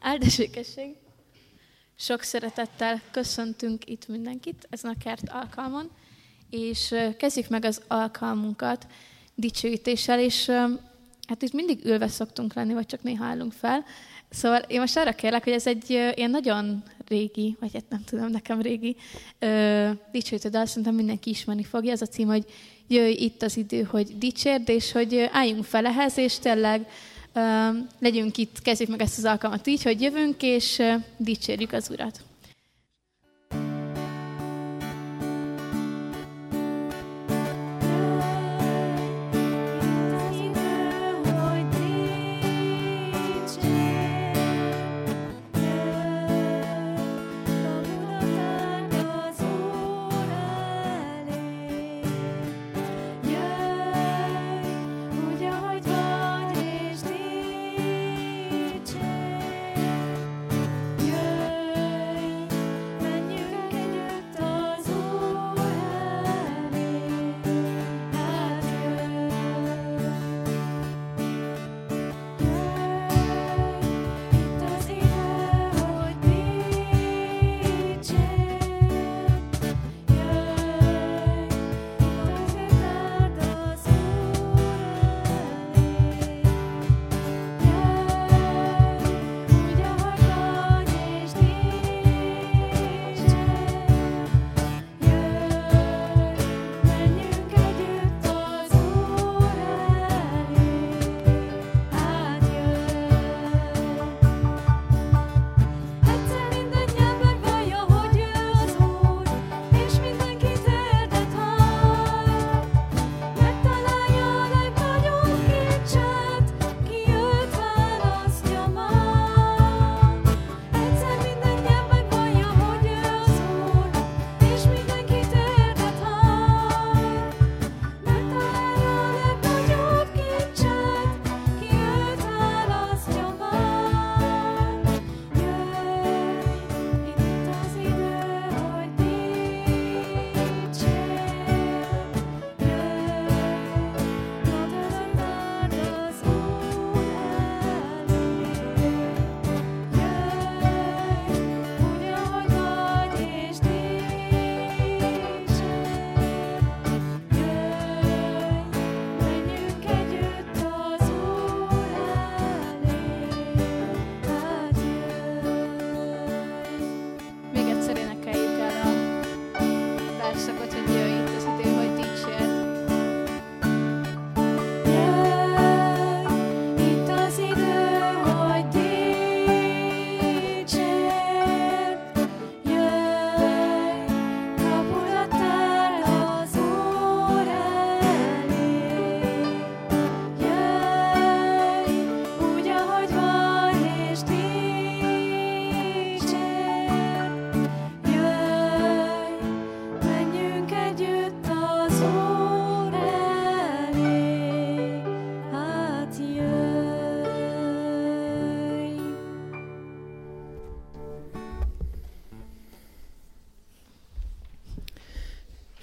Áldásvékesség! Sok szeretettel köszöntünk itt mindenkit ezen a kert alkalmon, és kezdjük meg az alkalmunkat dicsőítéssel, és hát itt mindig ülve szoktunk lenni, vagy csak néha állunk fel. Szóval én most arra kérlek, hogy ez egy ilyen nagyon régi, vagy hát nem tudom, nekem régi dicsőítő dal, szerintem mindenki ismerni fogja. Ez a cím, hogy jöjj itt az idő, hogy dicsérd, és hogy álljunk fel ehhez, és tényleg legyünk itt, kezdjük meg ezt az alkalmat így, hogy jövünk, és dicsérjük az Urat.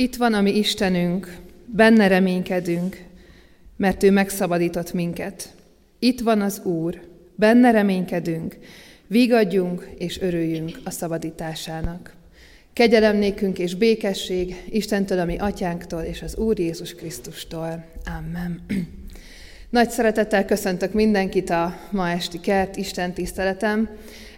Itt van a mi Istenünk, benne reménykedünk, mert ő megszabadított minket. Itt van az Úr, benne reménykedünk, vigadjunk és örüljünk a szabadításának. Kegyelem nékünk és békesség Istentől, a mi atyánktól és az Úr Jézus Krisztustól. Amen. Nagy szeretettel köszöntök mindenkit a ma esti kert Isten tiszteletem.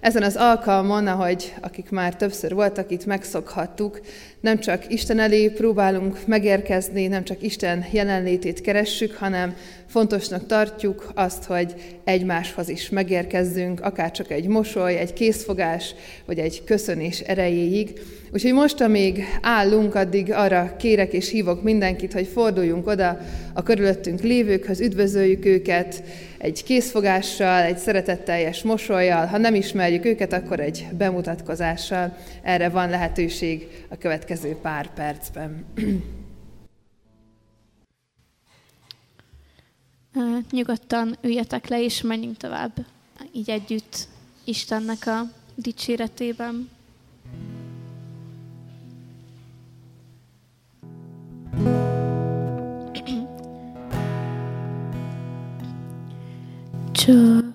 Ezen az alkalmon, ahogy akik már többször voltak itt, megszokhattuk, nem csak Isten elé próbálunk megérkezni, nem csak Isten jelenlétét keressük, hanem fontosnak tartjuk azt, hogy egymáshoz is megérkezzünk, akár csak egy mosoly, egy készfogás, vagy egy köszönés erejéig. Úgyhogy most, amíg állunk, addig arra kérek és hívok mindenkit, hogy forduljunk oda a körülöttünk lévőkhöz, üdvözöljük őket, egy készfogással, egy szeretetteljes mosolyjal, ha nem ismerjük őket, akkor egy bemutatkozással. Erre van lehetőség a következő pár percben. Nyugodtan üljetek le, és menjünk tovább, így együtt Istennek a dicséretében. Csak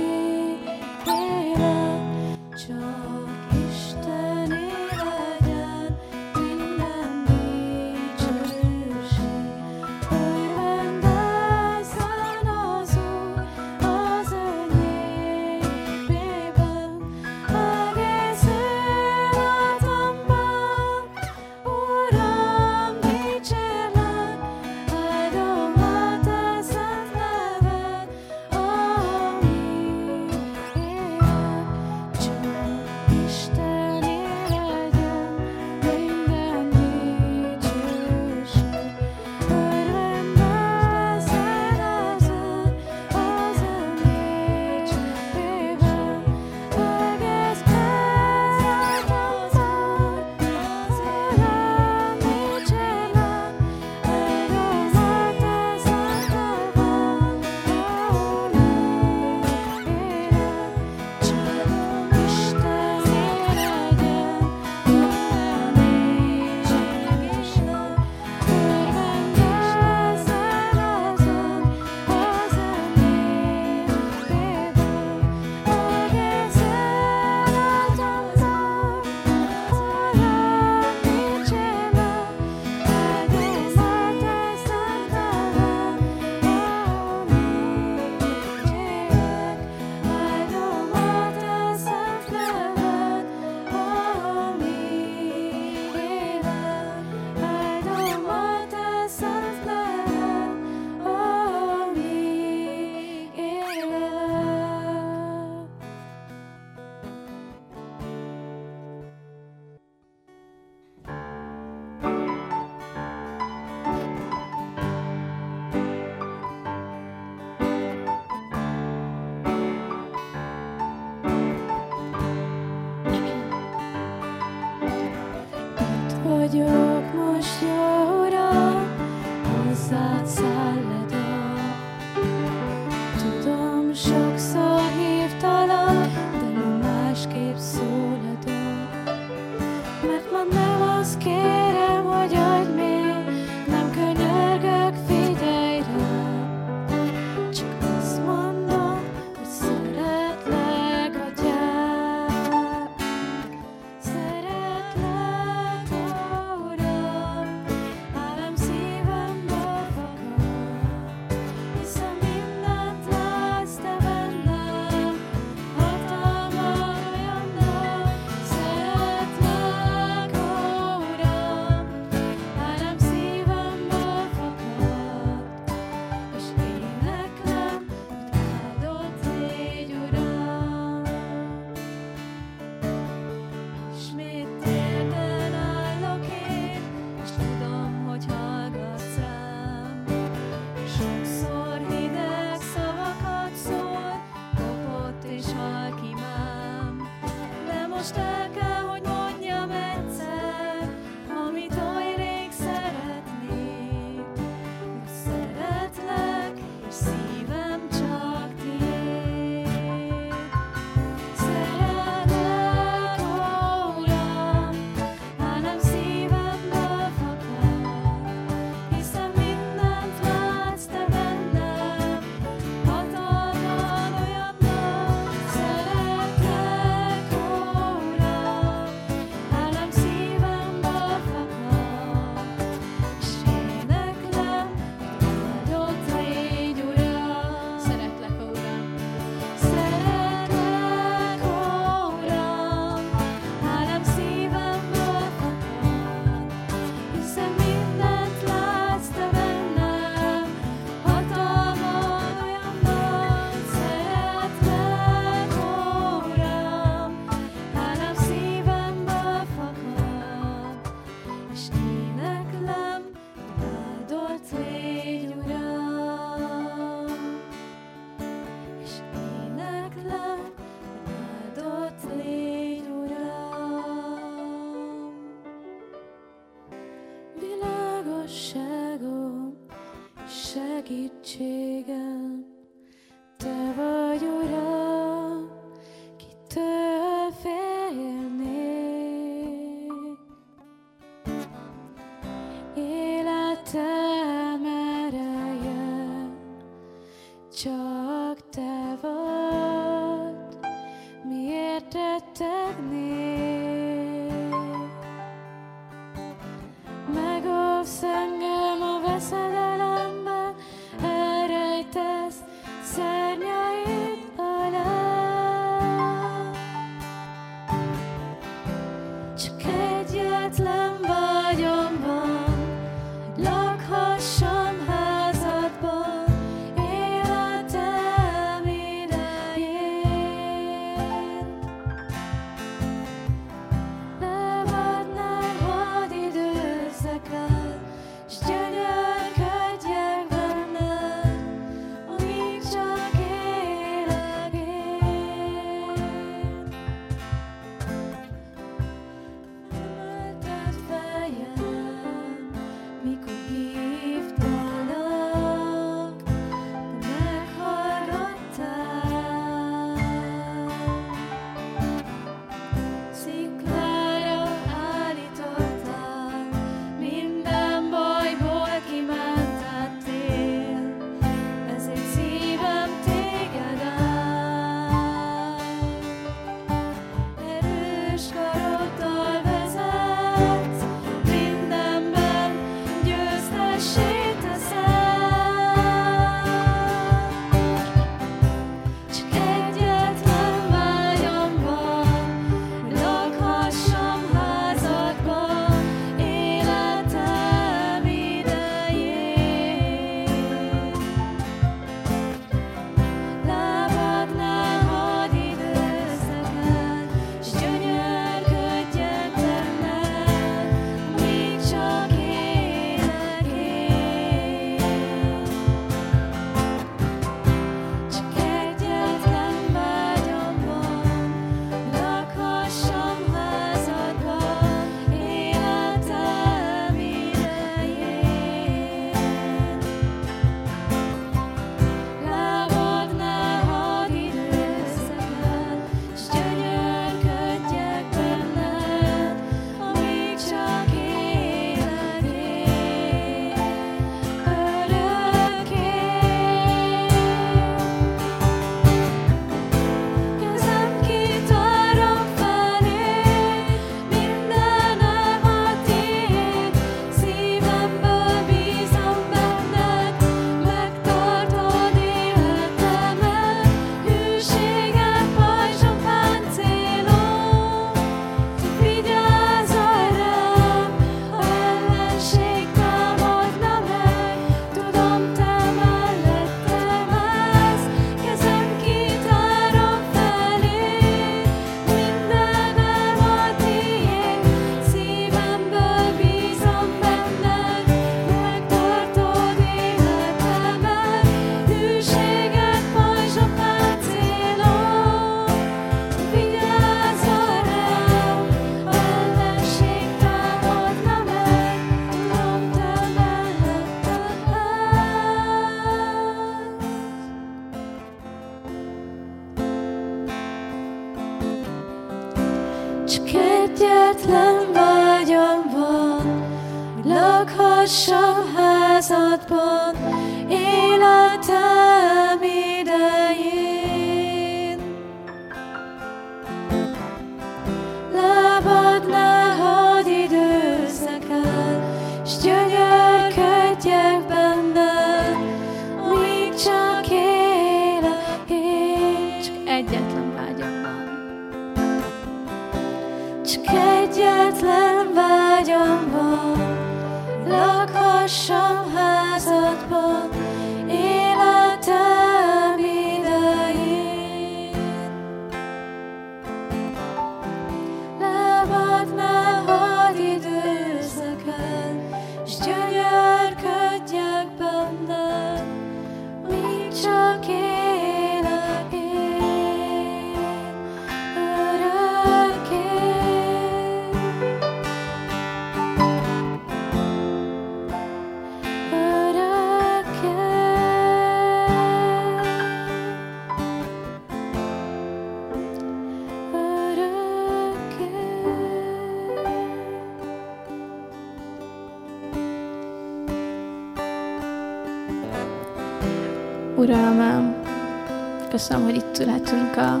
köszönöm, hogy itt ülhetünk a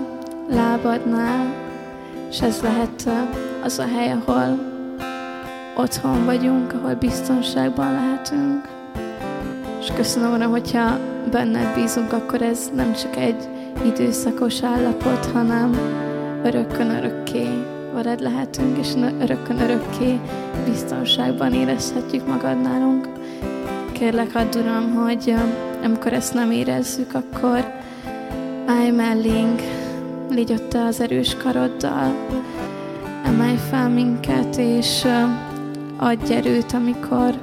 lábadnál, és ez lehet az a hely, ahol otthon vagyunk, ahol biztonságban lehetünk. És köszönöm, Uram, hogyha benned bízunk, akkor ez nem csak egy időszakos állapot, hanem örökkön örökké veled lehetünk, és örökkön örökké biztonságban érezhetjük magad nálunk. Kérlek, add Uram, hogy amikor ezt nem érezzük, akkor állj mellénk, légy ott az erős karoddal, emelj fel minket, és adj erőt, amikor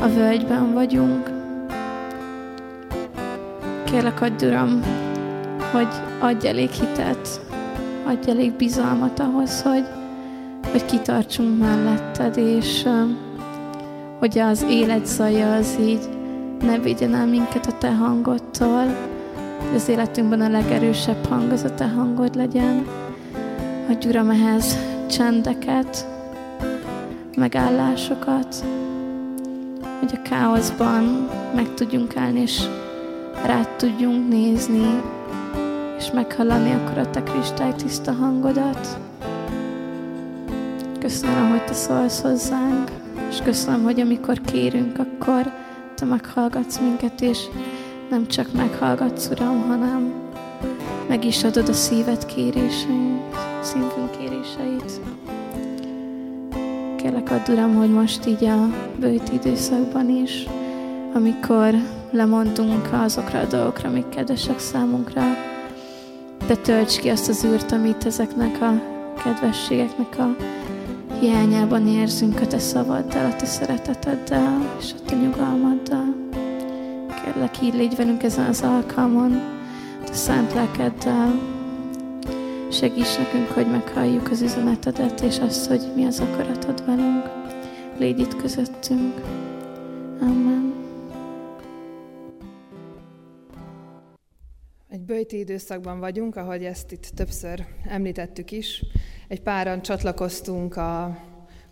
a völgyben vagyunk. Kérlek, adj Uram, hogy adj elég hitet, adj elég bizalmat ahhoz, hogy, hogy kitartsunk melletted, és hogy az élet zaja az így ne vigyen el minket a te hangodtól, hogy az életünkben a legerősebb hang az a te hangod legyen. Adj Uram ehhez csendeket, megállásokat, hogy a káoszban meg tudjunk állni, és rád tudjunk nézni, és meghallani akkor a te kristály tiszta hangodat. Köszönöm, hogy te szólsz hozzánk, és köszönöm, hogy amikor kérünk, akkor te meghallgatsz minket, és nem csak meghallgatsz, Uram, hanem meg is adod a szívet kérésünk, szívünk kéréseit. Kérlek add, Uram, hogy most így a bőt időszakban is, amikor lemondunk azokra a dolgokra, amik kedvesek számunkra, de tölts ki azt az űrt, amit ezeknek a kedvességeknek a hiányában érzünk a Te szavaddal, a Te szereteteddel és a Te nyugalmaddal. Kérlek, így légy velünk ezen az alkalmon, Te szent lelkeddel. Segíts nekünk, hogy meghalljuk az üzenetedet, és azt, hogy mi az akaratod velünk. Légy itt közöttünk. Amen. Egy bőti időszakban vagyunk, ahogy ezt itt többször említettük is. Egy páran csatlakoztunk a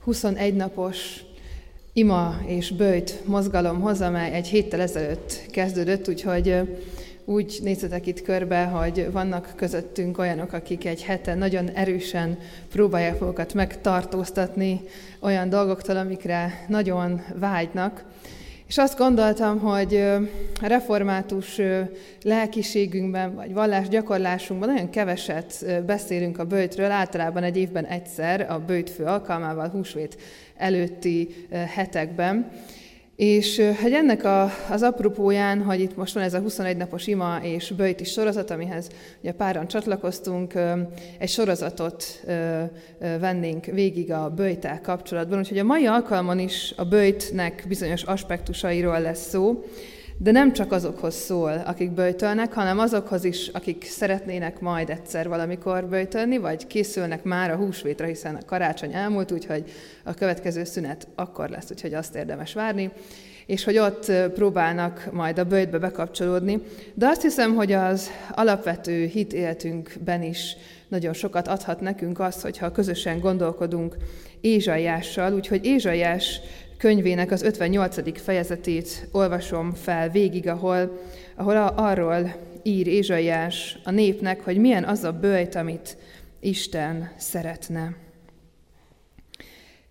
21 napos ima és bőjt mozgalomhoz, amely egy héttel ezelőtt kezdődött, úgyhogy úgy nézzetek itt körbe, hogy vannak közöttünk olyanok, akik egy hete nagyon erősen próbálják magukat megtartóztatni olyan dolgoktól, amikre nagyon vágynak. És azt gondoltam, hogy református lelkiségünkben, vagy vallás gyakorlásunkban nagyon keveset beszélünk a bőjtről, általában egy évben egyszer, a bőjtfő alkalmával, húsvét előtti hetekben. És hogy ennek a, az apropóján, hogy itt most van ez a 21 napos ima és bőjti sorozat, amihez ugye páran csatlakoztunk, egy sorozatot vennénk végig a bőjtel kapcsolatban, úgyhogy a mai alkalmon is a bőjtnek bizonyos aspektusairól lesz szó, de nem csak azokhoz szól, akik böjtölnek, hanem azokhoz is, akik szeretnének majd egyszer valamikor böjtölni, vagy készülnek már a húsvétra, hiszen a karácsony elmúlt, úgyhogy a következő szünet akkor lesz, úgyhogy azt érdemes várni és hogy ott próbálnak majd a bőjtbe bekapcsolódni. De azt hiszem, hogy az alapvető hit életünkben is nagyon sokat adhat nekünk az, hogyha közösen gondolkodunk Ézsaiással, úgyhogy Ézsaiás könyvének az 58. fejezetét olvasom fel végig, ahol, ahol arról ír Ézsaiás a népnek, hogy milyen az a bőjt, amit Isten szeretne.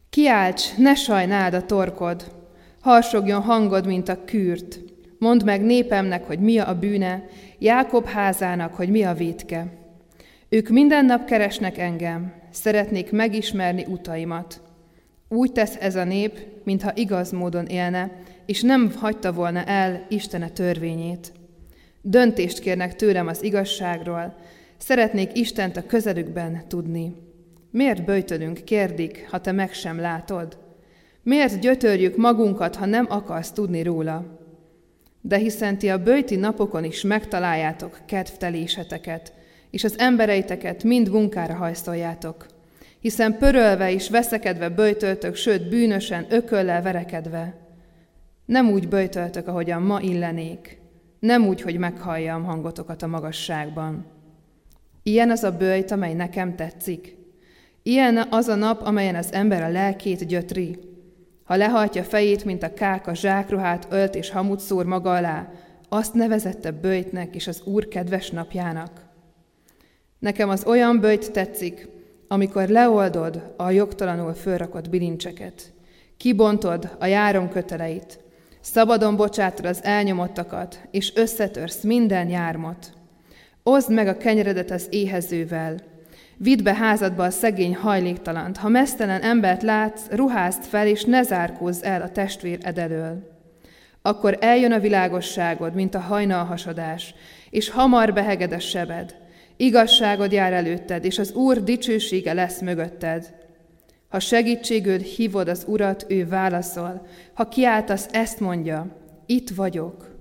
Kiálts, ne sajnáld a torkod, harsogjon hangod, mint a kürt. Mondd meg népemnek, hogy mi a bűne, Jákob házának, hogy mi a vétke. Ők minden nap keresnek engem, szeretnék megismerni utaimat. Úgy tesz ez a nép, mintha igaz módon élne, és nem hagyta volna el Istene törvényét. Döntést kérnek tőlem az igazságról, szeretnék Istent a közelükben tudni. Miért böjtölünk, kérdik, ha te meg sem látod? Miért gyötörjük magunkat, ha nem akarsz tudni róla? De hiszen ti a bőti napokon is megtaláljátok kedvteléseteket, és az embereiteket mind munkára hajszoljátok hiszen pörölve és veszekedve böjtöltök, sőt bűnösen, ököllel verekedve. Nem úgy böjtöltök, ahogyan ma illenék, nem úgy, hogy meghalljam hangotokat a magasságban. Ilyen az a bőjt, amely nekem tetszik. Ilyen az a nap, amelyen az ember a lelkét gyötri. Ha lehajtja fejét, mint a kák a zsákruhát ölt és hamut szór maga alá, azt nevezette bőjtnek és az Úr kedves napjának. Nekem az olyan bőjt tetszik, amikor leoldod a jogtalanul fölrakott bilincseket, kibontod a járom köteleit, szabadon bocsátod az elnyomottakat, és összetörsz minden jármot. Oszd meg a kenyeredet az éhezővel, Vidd be házadba a szegény hajléktalant. Ha mesztelen embert látsz, ruházd fel, és ne zárkózz el a testvér edelől. Akkor eljön a világosságod, mint a hajnalhasadás, és hamar beheged a sebed. Igazságod jár előtted, és az Úr dicsősége lesz mögötted. Ha segítségül hívod az Urat, ő válaszol. Ha kiáltasz, ezt mondja, itt vagyok.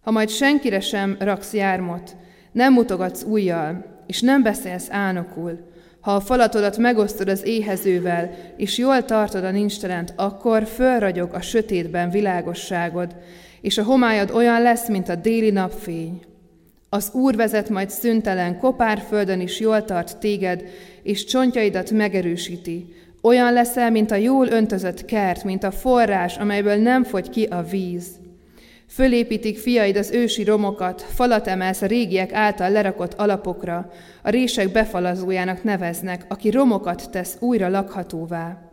Ha majd senkire sem raksz jármot, nem mutogatsz újjal, és nem beszélsz álnokul, ha a falatodat megosztod az éhezővel, és jól tartod a nincstelent, akkor fölragyog a sötétben világosságod, és a homályod olyan lesz, mint a déli napfény. Az Úr vezet majd szüntelen, kopár földön is jól tart téged, és csontjaidat megerősíti. Olyan leszel, mint a jól öntözött kert, mint a forrás, amelyből nem fogy ki a víz. Fölépítik fiaid az ősi romokat, falat emelsz a régiek által lerakott alapokra, a rések befalazójának neveznek, aki romokat tesz újra lakhatóvá.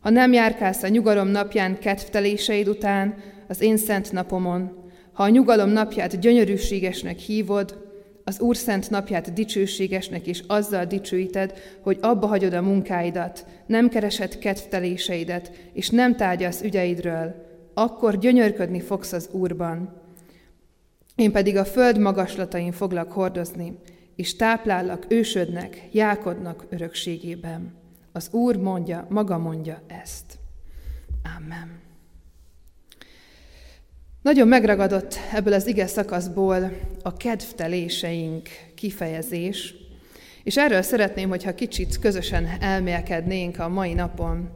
Ha nem járkálsz a nyugalom napján kedvteléseid után, az én szent napomon, ha a nyugalom napját gyönyörűségesnek hívod, az Úr szent napját dicsőségesnek és azzal dicsőíted, hogy abba hagyod a munkáidat, nem keresed kedvteléseidet, és nem tárgyalsz ügyeidről, akkor gyönyörködni fogsz az Úrban. Én pedig a föld magaslatain foglak hordozni, és táplállak ősödnek, jákodnak örökségében. Az Úr mondja, maga mondja ezt. Amen. Nagyon megragadott ebből az ige szakaszból a kedvteléseink kifejezés, és erről szeretném, hogyha kicsit közösen elmélkednénk a mai napon.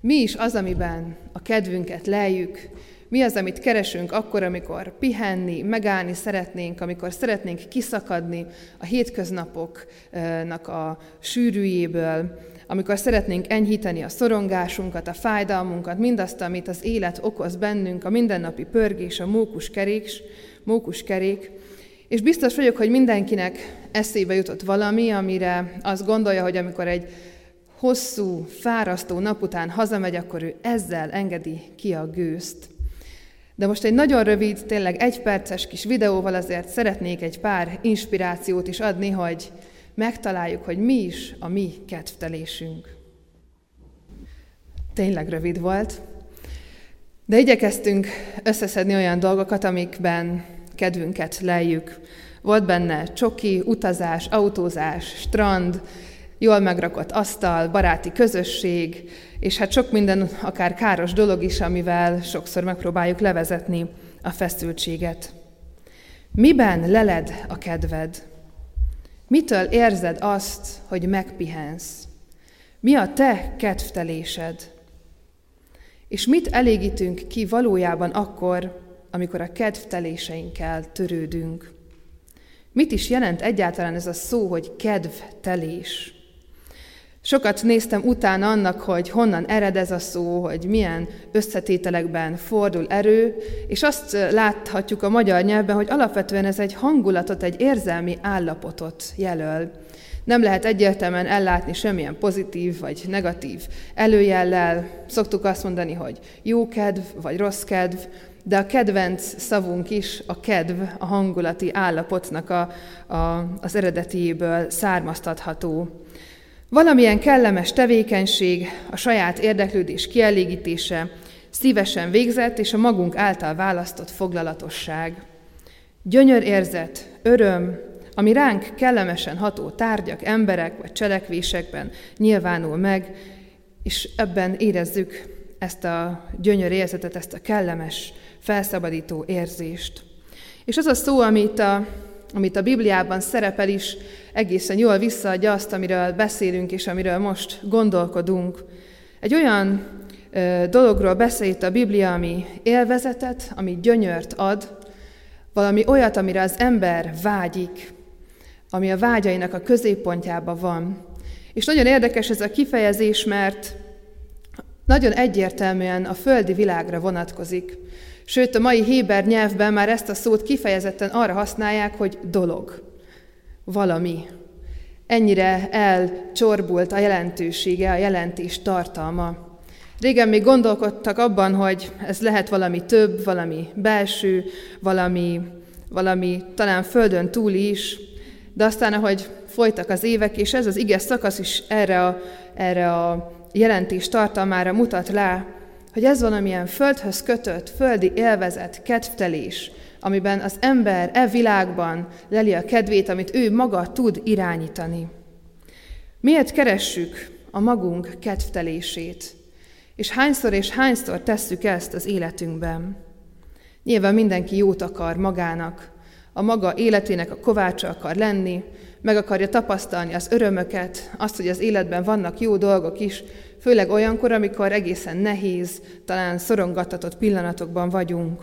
Mi is az, amiben a kedvünket lejjük, mi az, amit keresünk akkor, amikor pihenni, megállni szeretnénk, amikor szeretnénk kiszakadni a hétköznapoknak a sűrűjéből, amikor szeretnénk enyhíteni a szorongásunkat, a fájdalmunkat, mindazt, amit az élet okoz bennünk, a mindennapi pörgés, a mókus kerék, mókus kerék. És biztos vagyok, hogy mindenkinek eszébe jutott valami, amire azt gondolja, hogy amikor egy hosszú, fárasztó nap után hazamegy, akkor ő ezzel engedi ki a gőzt. De most egy nagyon rövid, tényleg egy perces kis videóval azért szeretnék egy pár inspirációt is adni, hogy megtaláljuk, hogy mi is a mi kedvtelésünk. Tényleg rövid volt, de igyekeztünk összeszedni olyan dolgokat, amikben kedvünket lejjük. Volt benne csoki, utazás, autózás, strand, jól megrakott asztal, baráti közösség, és hát sok minden, akár káros dolog is, amivel sokszor megpróbáljuk levezetni a feszültséget. Miben leled a kedved? Mitől érzed azt, hogy megpihensz? Mi a te kedvtelésed? És mit elégítünk ki valójában akkor, amikor a kedvteléseinkkel törődünk? Mit is jelent egyáltalán ez a szó, hogy kedvtelés? Sokat néztem utána annak, hogy honnan ered ez a szó, hogy milyen összetételekben fordul erő, és azt láthatjuk a magyar nyelvben, hogy alapvetően ez egy hangulatot, egy érzelmi állapotot jelöl. Nem lehet egyértelműen ellátni semmilyen pozitív vagy negatív előjellel. Szoktuk azt mondani, hogy jó kedv vagy rossz kedv, de a kedvenc szavunk is a kedv, a hangulati állapotnak a, a, az eredetiéből származtatható. Valamilyen kellemes tevékenység, a saját érdeklődés kielégítése, szívesen végzett és a magunk által választott foglalatosság. Gyönyör érzet, öröm, ami ránk kellemesen ható tárgyak, emberek vagy cselekvésekben nyilvánul meg, és ebben érezzük ezt a gyönyör érzetet, ezt a kellemes, felszabadító érzést. És az a szó, amit a amit a Bibliában szerepel is, egészen jól visszaadja azt, amiről beszélünk és amiről most gondolkodunk. Egy olyan ö, dologról beszél itt a Biblia, ami élvezetet, ami gyönyört ad, valami olyat, amire az ember vágyik, ami a vágyainak a középpontjában van. És nagyon érdekes ez a kifejezés, mert nagyon egyértelműen a földi világra vonatkozik. Sőt, a mai héber nyelvben már ezt a szót kifejezetten arra használják, hogy dolog, valami. Ennyire elcsorbult a jelentősége, a jelentés tartalma. Régen még gondolkodtak abban, hogy ez lehet valami több, valami belső, valami, valami talán földön túl is, de aztán, ahogy folytak az évek, és ez az ige szakasz is erre a, erre a jelentés tartalmára mutat rá, hogy ez valamilyen földhöz kötött, földi élvezet, kedvtelés, amiben az ember e világban leli a kedvét, amit ő maga tud irányítani. Miért keressük a magunk kedvtelését? És hányszor és hányszor tesszük ezt az életünkben? Nyilván mindenki jót akar magának, a maga életének a kovácsa akar lenni, meg akarja tapasztalni az örömöket, azt, hogy az életben vannak jó dolgok is, főleg olyankor, amikor egészen nehéz, talán szorongattatott pillanatokban vagyunk.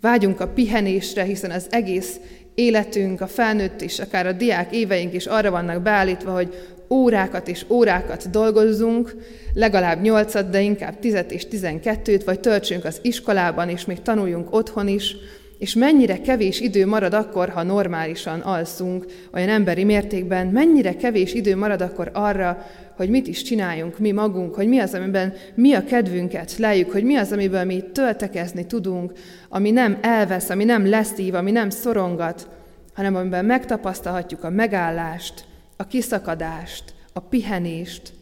Vágyunk a pihenésre, hiszen az egész életünk, a felnőtt és akár a diák éveink is arra vannak beállítva, hogy órákat és órákat dolgozzunk, legalább nyolcat, de inkább tizet és tizenkettőt, vagy töltsünk az iskolában, és még tanuljunk otthon is, és mennyire kevés idő marad akkor, ha normálisan alszunk, olyan emberi mértékben, mennyire kevés idő marad akkor arra, hogy mit is csináljunk mi magunk, hogy mi az, amiben mi a kedvünket lejjük, hogy mi az, amiből mi töltekezni tudunk, ami nem elvesz, ami nem leszív, ami nem szorongat, hanem amiben megtapasztalhatjuk a megállást, a kiszakadást, a pihenést,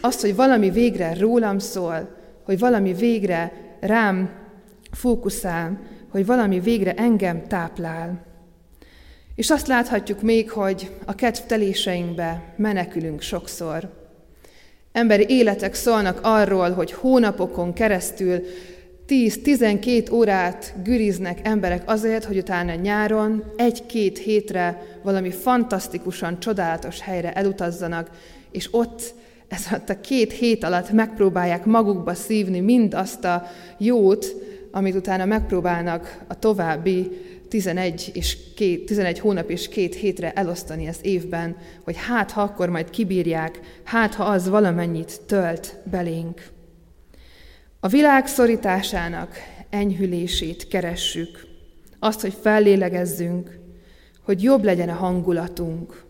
azt, hogy valami végre rólam szól, hogy valami végre rám fókuszál, hogy valami végre engem táplál. És azt láthatjuk még, hogy a kedvteléseinkbe menekülünk sokszor. Emberi életek szólnak arról, hogy hónapokon keresztül 10-12 órát güriznek emberek azért, hogy utána nyáron egy-két hétre valami fantasztikusan csodálatos helyre elutazzanak, és ott ez alatt a két hét alatt megpróbálják magukba szívni mind azt a jót, amit utána megpróbálnak a további 11, és két, 11 hónap és két hétre elosztani az évben, hogy hát ha akkor majd kibírják, hát ha az valamennyit tölt belénk. A világ szorításának enyhülését keressük, azt, hogy fellélegezzünk, hogy jobb legyen a hangulatunk.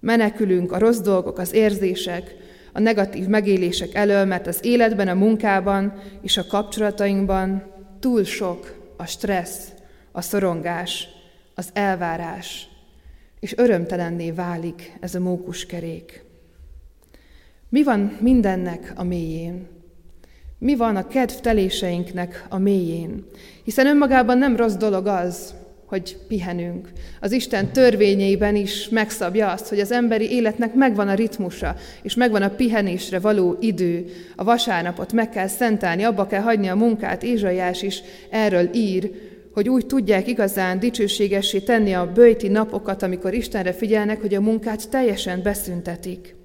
Menekülünk a rossz dolgok, az érzések, a negatív megélések elől, mert az életben, a munkában és a kapcsolatainkban túl sok a stressz, a szorongás, az elvárás, és örömtelenné válik ez a mókuskerék. Mi van mindennek a mélyén? Mi van a kedvteléseinknek a mélyén? Hiszen önmagában nem rossz dolog az, hogy pihenünk. Az Isten törvényeiben is megszabja azt, hogy az emberi életnek megvan a ritmusa, és megvan a pihenésre való idő. A vasárnapot meg kell szentelni, abba kell hagyni a munkát. Ézsaiás is erről ír, hogy úgy tudják igazán dicsőségessé tenni a bőjti napokat, amikor Istenre figyelnek, hogy a munkát teljesen beszüntetik.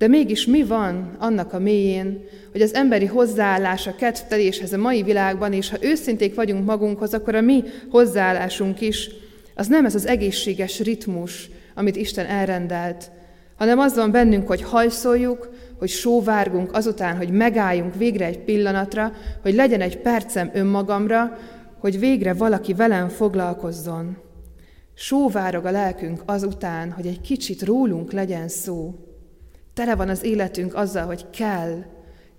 De mégis mi van annak a mélyén, hogy az emberi hozzáállás a kedvteléshez a mai világban, és ha őszinték vagyunk magunkhoz, akkor a mi hozzáállásunk is, az nem ez az egészséges ritmus, amit Isten elrendelt, hanem az van bennünk, hogy hajszoljuk, hogy sóvárgunk azután, hogy megálljunk végre egy pillanatra, hogy legyen egy percem önmagamra, hogy végre valaki velem foglalkozzon. Sóvárog a lelkünk azután, hogy egy kicsit rólunk legyen szó. Tele van az életünk azzal, hogy kell,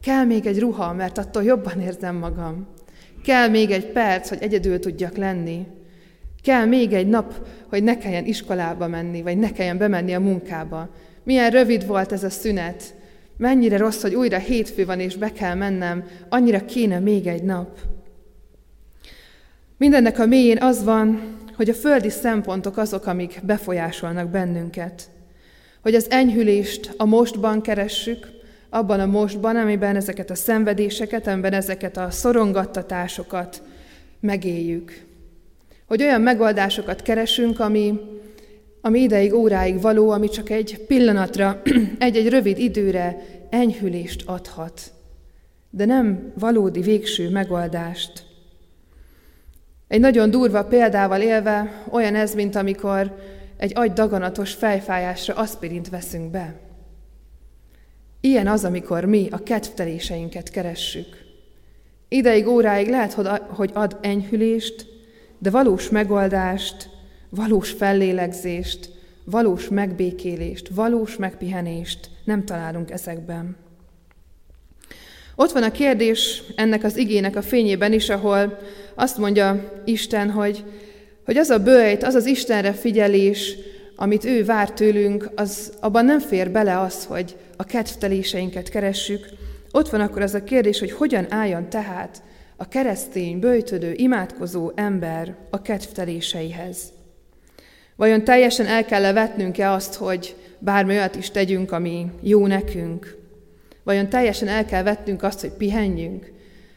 kell még egy ruha, mert attól jobban érzem magam. Kell még egy perc, hogy egyedül tudjak lenni. Kell még egy nap, hogy ne kelljen iskolába menni, vagy ne kelljen bemenni a munkába. Milyen rövid volt ez a szünet. Mennyire rossz, hogy újra hétfő van, és be kell mennem. Annyira kéne még egy nap. Mindennek a mélyén az van, hogy a földi szempontok azok, amik befolyásolnak bennünket. Hogy az enyhülést a mostban keressük, abban a mostban, amiben ezeket a szenvedéseket, amiben ezeket a szorongattatásokat megéljük. Hogy olyan megoldásokat keresünk, ami, ami ideig, óráig való, ami csak egy pillanatra, egy-egy rövid időre enyhülést adhat, de nem valódi végső megoldást. Egy nagyon durva példával élve, olyan ez, mint amikor egy agydaganatos fejfájásra aspirint veszünk be. Ilyen az, amikor mi a kedvteléseinket keressük. Ideig, óráig lehet, hogy ad enyhülést, de valós megoldást, valós fellélegzést, valós megbékélést, valós megpihenést nem találunk ezekben. Ott van a kérdés ennek az igének a fényében is, ahol azt mondja Isten, hogy, hogy az a bőjt, az az Istenre figyelés, amit ő vár tőlünk, az abban nem fér bele az, hogy a kedvteléseinket keressük. Ott van akkor az a kérdés, hogy hogyan álljon tehát a keresztény, bőjtödő, imádkozó ember a kedvteléseihez. Vajon teljesen el kell vetnünk-e azt, hogy bármi olyat is tegyünk, ami jó nekünk? Vajon teljesen el kell vetnünk azt, hogy pihenjünk?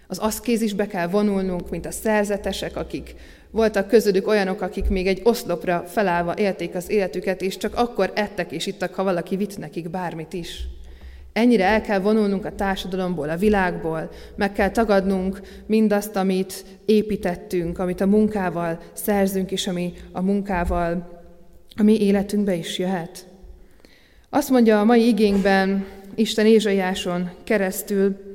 Az aszkézisbe kell vonulnunk, mint a szerzetesek, akik voltak közöttük olyanok, akik még egy oszlopra felállva élték az életüket, és csak akkor ettek és ittak, ha valaki vitt nekik bármit is. Ennyire el kell vonulnunk a társadalomból, a világból, meg kell tagadnunk mindazt, amit építettünk, amit a munkával szerzünk, és ami a munkával a mi életünkbe is jöhet. Azt mondja a mai igénkben Isten Ézsaiáson keresztül,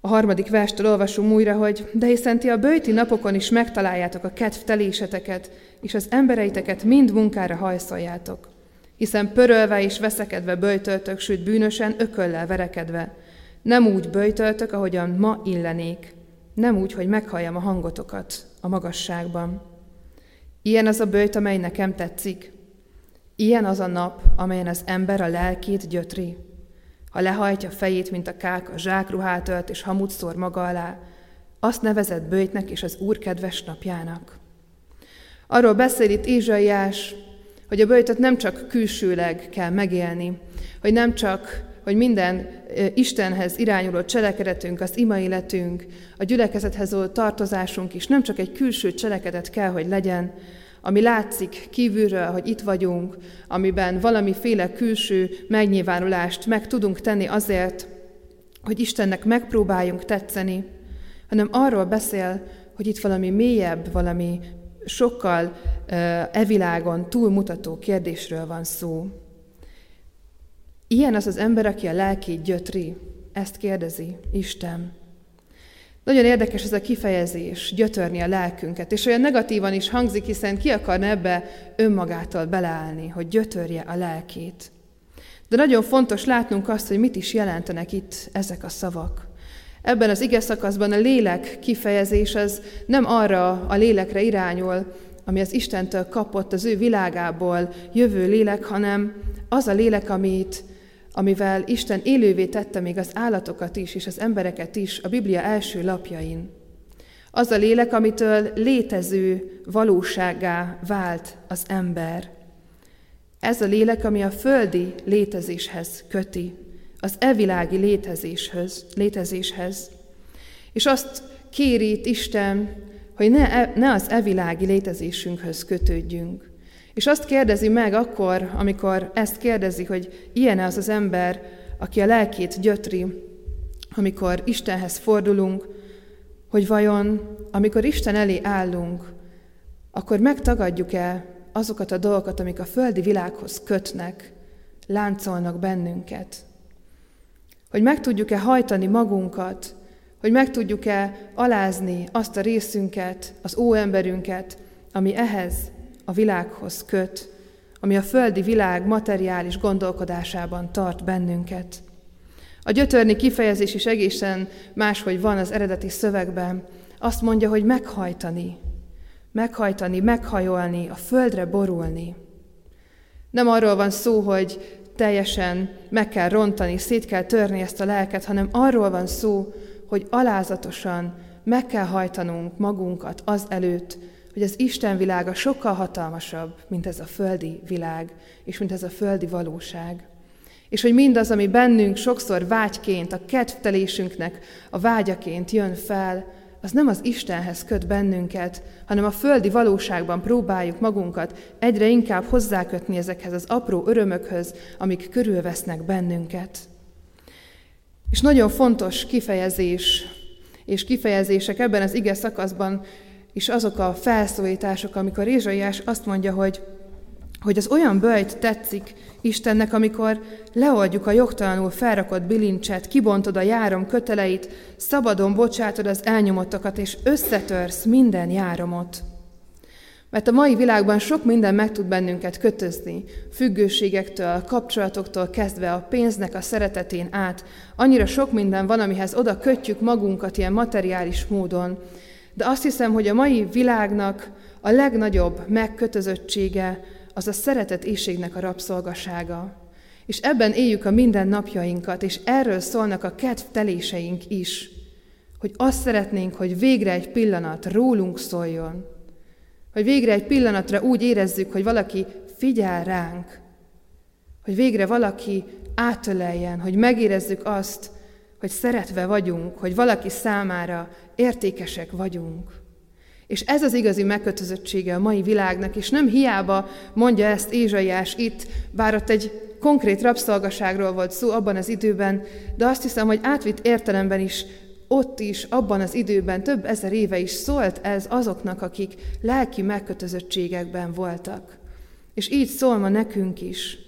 a harmadik verstől olvasom újra, hogy de hiszen ti a bőti napokon is megtaláljátok a kedvteléseteket, és az embereiteket mind munkára hajszoljátok. Hiszen pörölve és veszekedve böjtöltök, sőt bűnösen ököllel verekedve. Nem úgy böjtöltök, ahogyan ma illenék. Nem úgy, hogy meghalljam a hangotokat a magasságban. Ilyen az a bőjt, amely nekem tetszik. Ilyen az a nap, amelyen az ember a lelkét gyötri. Ha lehajtja fejét, mint a kák, a zsákruhát ölt és hamut szór maga alá, azt nevezett bőjtnek és az Úr kedves napjának. Arról beszél itt Ézsaiás, hogy a bőjtöt nem csak külsőleg kell megélni, hogy nem csak, hogy minden Istenhez irányuló cselekedetünk, az ima életünk, a gyülekezethez való tartozásunk is nem csak egy külső cselekedet kell, hogy legyen, ami látszik kívülről, hogy itt vagyunk, amiben valamiféle külső megnyilvánulást meg tudunk tenni azért, hogy Istennek megpróbáljunk tetszeni, hanem arról beszél, hogy itt valami mélyebb, valami sokkal e világon túlmutató kérdésről van szó. Ilyen az az ember, aki a lelkét gyötri. Ezt kérdezi Isten. Nagyon érdekes ez a kifejezés, gyötörni a lelkünket, és olyan negatívan is hangzik, hiszen ki akarna ebbe önmagától beleállni, hogy gyötörje a lelkét. De nagyon fontos látnunk azt, hogy mit is jelentenek itt ezek a szavak. Ebben az ige szakaszban a lélek kifejezés az nem arra a lélekre irányul, ami az Istentől kapott az ő világából jövő lélek, hanem az a lélek, amit amivel Isten élővé tette még az állatokat is, és az embereket is a Biblia első lapjain. Az a lélek, amitől létező valóságá vált az ember. Ez a lélek, ami a földi létezéshez köti, az evilági létezéshez, létezéshez. És azt kéri Isten, hogy ne, e, ne az evilági létezésünkhöz kötődjünk, és azt kérdezi meg akkor, amikor ezt kérdezi, hogy ilyen az az ember, aki a lelkét gyötri, amikor Istenhez fordulunk, hogy vajon, amikor Isten elé állunk, akkor megtagadjuk-e azokat a dolgokat, amik a földi világhoz kötnek, láncolnak bennünket. Hogy meg tudjuk-e hajtani magunkat, hogy meg tudjuk-e alázni azt a részünket, az óemberünket, ami ehhez a világhoz köt, ami a földi világ materiális gondolkodásában tart bennünket. A gyötörni kifejezés is egészen máshogy van az eredeti szövegben. Azt mondja, hogy meghajtani, meghajtani, meghajolni, a földre borulni. Nem arról van szó, hogy teljesen meg kell rontani, szét kell törni ezt a lelket, hanem arról van szó, hogy alázatosan meg kell hajtanunk magunkat az előtt, hogy az Isten világa sokkal hatalmasabb, mint ez a földi világ, és mint ez a földi valóság. És hogy mindaz, ami bennünk sokszor vágyként, a kedvtelésünknek a vágyaként jön fel, az nem az Istenhez köt bennünket, hanem a földi valóságban próbáljuk magunkat egyre inkább hozzákötni ezekhez az apró örömökhöz, amik körülvesznek bennünket. És nagyon fontos kifejezés és kifejezések ebben az ige szakaszban és azok a felszólítások, amikor Ézsaiás azt mondja, hogy hogy az olyan böjt tetszik Istennek, amikor leoldjuk a jogtalanul felrakott bilincset, kibontod a járom köteleit, szabadon bocsátod az elnyomottakat, és összetörsz minden járomot. Mert a mai világban sok minden meg tud bennünket kötözni, függőségektől, kapcsolatoktól kezdve a pénznek a szeretetén át. Annyira sok minden van, amihez oda kötjük magunkat ilyen materiális módon. De azt hiszem, hogy a mai világnak a legnagyobb megkötözöttsége az a szeretet éjségnek a rabszolgasága. És ebben éljük a minden napjainkat, és erről szólnak a kedvteléseink is, hogy azt szeretnénk, hogy végre egy pillanat rólunk szóljon, hogy végre egy pillanatra úgy érezzük, hogy valaki figyel ránk, hogy végre valaki átöleljen, hogy megérezzük azt, hogy szeretve vagyunk, hogy valaki számára értékesek vagyunk. És ez az igazi megkötözöttsége a mai világnak, és nem hiába mondja ezt Ézsaiás itt, bár ott egy konkrét rabszolgaságról volt szó abban az időben, de azt hiszem, hogy átvitt értelemben is ott is, abban az időben, több ezer éve is szólt ez azoknak, akik lelki megkötözöttségekben voltak. És így szól ma nekünk is,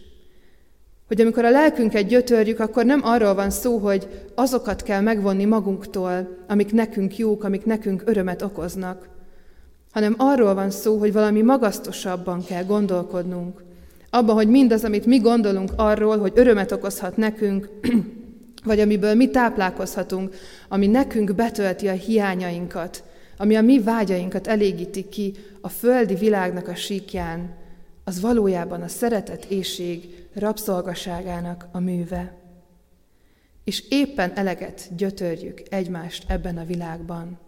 hogy amikor a lelkünket gyötörjük, akkor nem arról van szó, hogy azokat kell megvonni magunktól, amik nekünk jók, amik nekünk örömet okoznak, hanem arról van szó, hogy valami magasztosabban kell gondolkodnunk. Abban, hogy mindaz, amit mi gondolunk arról, hogy örömet okozhat nekünk, vagy amiből mi táplálkozhatunk, ami nekünk betölti a hiányainkat, ami a mi vágyainkat elégíti ki a földi világnak a síkján, az valójában a szeretet éjség rabszolgaságának a műve. És éppen eleget gyötörjük egymást ebben a világban.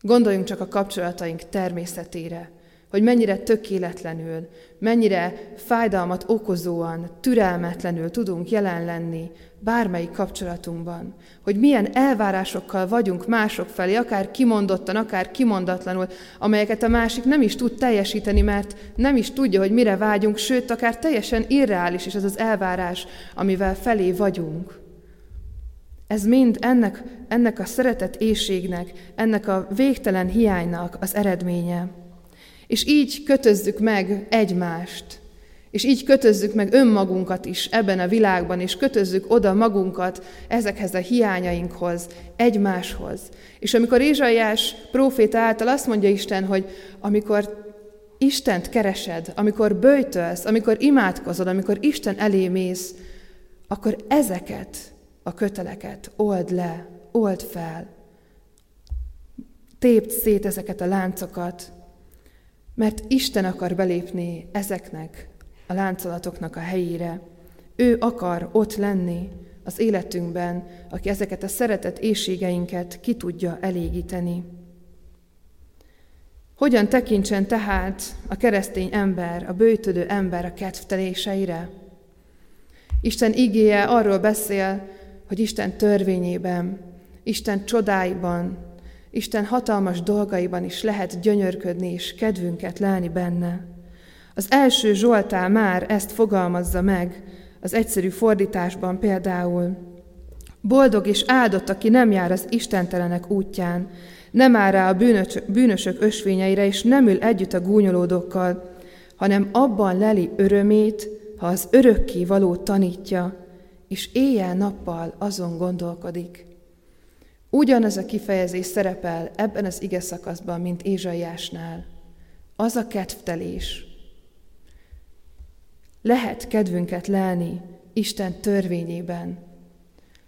Gondoljunk csak a kapcsolataink természetére, hogy mennyire tökéletlenül, mennyire fájdalmat okozóan, türelmetlenül tudunk jelen lenni bármelyik kapcsolatunkban, hogy milyen elvárásokkal vagyunk mások felé, akár kimondottan, akár kimondatlanul, amelyeket a másik nem is tud teljesíteni, mert nem is tudja, hogy mire vágyunk, sőt, akár teljesen irreális is az az elvárás, amivel felé vagyunk. Ez mind ennek, ennek a szeretet éjségnek, ennek a végtelen hiánynak az eredménye. És így kötözzük meg egymást, és így kötözzük meg önmagunkat is ebben a világban, és kötözzük oda magunkat ezekhez a hiányainkhoz, egymáshoz. És amikor Ézsaiás próféta által azt mondja Isten, hogy amikor Istent keresed, amikor bőjtölsz, amikor imádkozod, amikor Isten elé mész, akkor ezeket a köteleket old le, old fel, tépd szét ezeket a láncokat, mert Isten akar belépni ezeknek a láncolatoknak a helyére. Ő akar ott lenni az életünkben, aki ezeket a szeretet éjségeinket ki tudja elégíteni. Hogyan tekintsen tehát a keresztény ember, a bőtödő ember a kedvteléseire? Isten igéje arról beszél, hogy Isten törvényében, Isten csodáiban, Isten hatalmas dolgaiban is lehet gyönyörködni és kedvünket lelni benne. Az első Zsoltál már ezt fogalmazza meg, az egyszerű fordításban például. Boldog és áldott, aki nem jár az istentelenek útján, nem áll rá a bűnös, bűnösök ösvényeire, és nem ül együtt a gúnyolódókkal, hanem abban leli örömét, ha az örökké való tanítja, és éjjel-nappal azon gondolkodik. Ugyanaz a kifejezés szerepel ebben az ige szakaszban, mint Ézsaiásnál. Az a kedvtelés. Lehet kedvünket lelni Isten törvényében.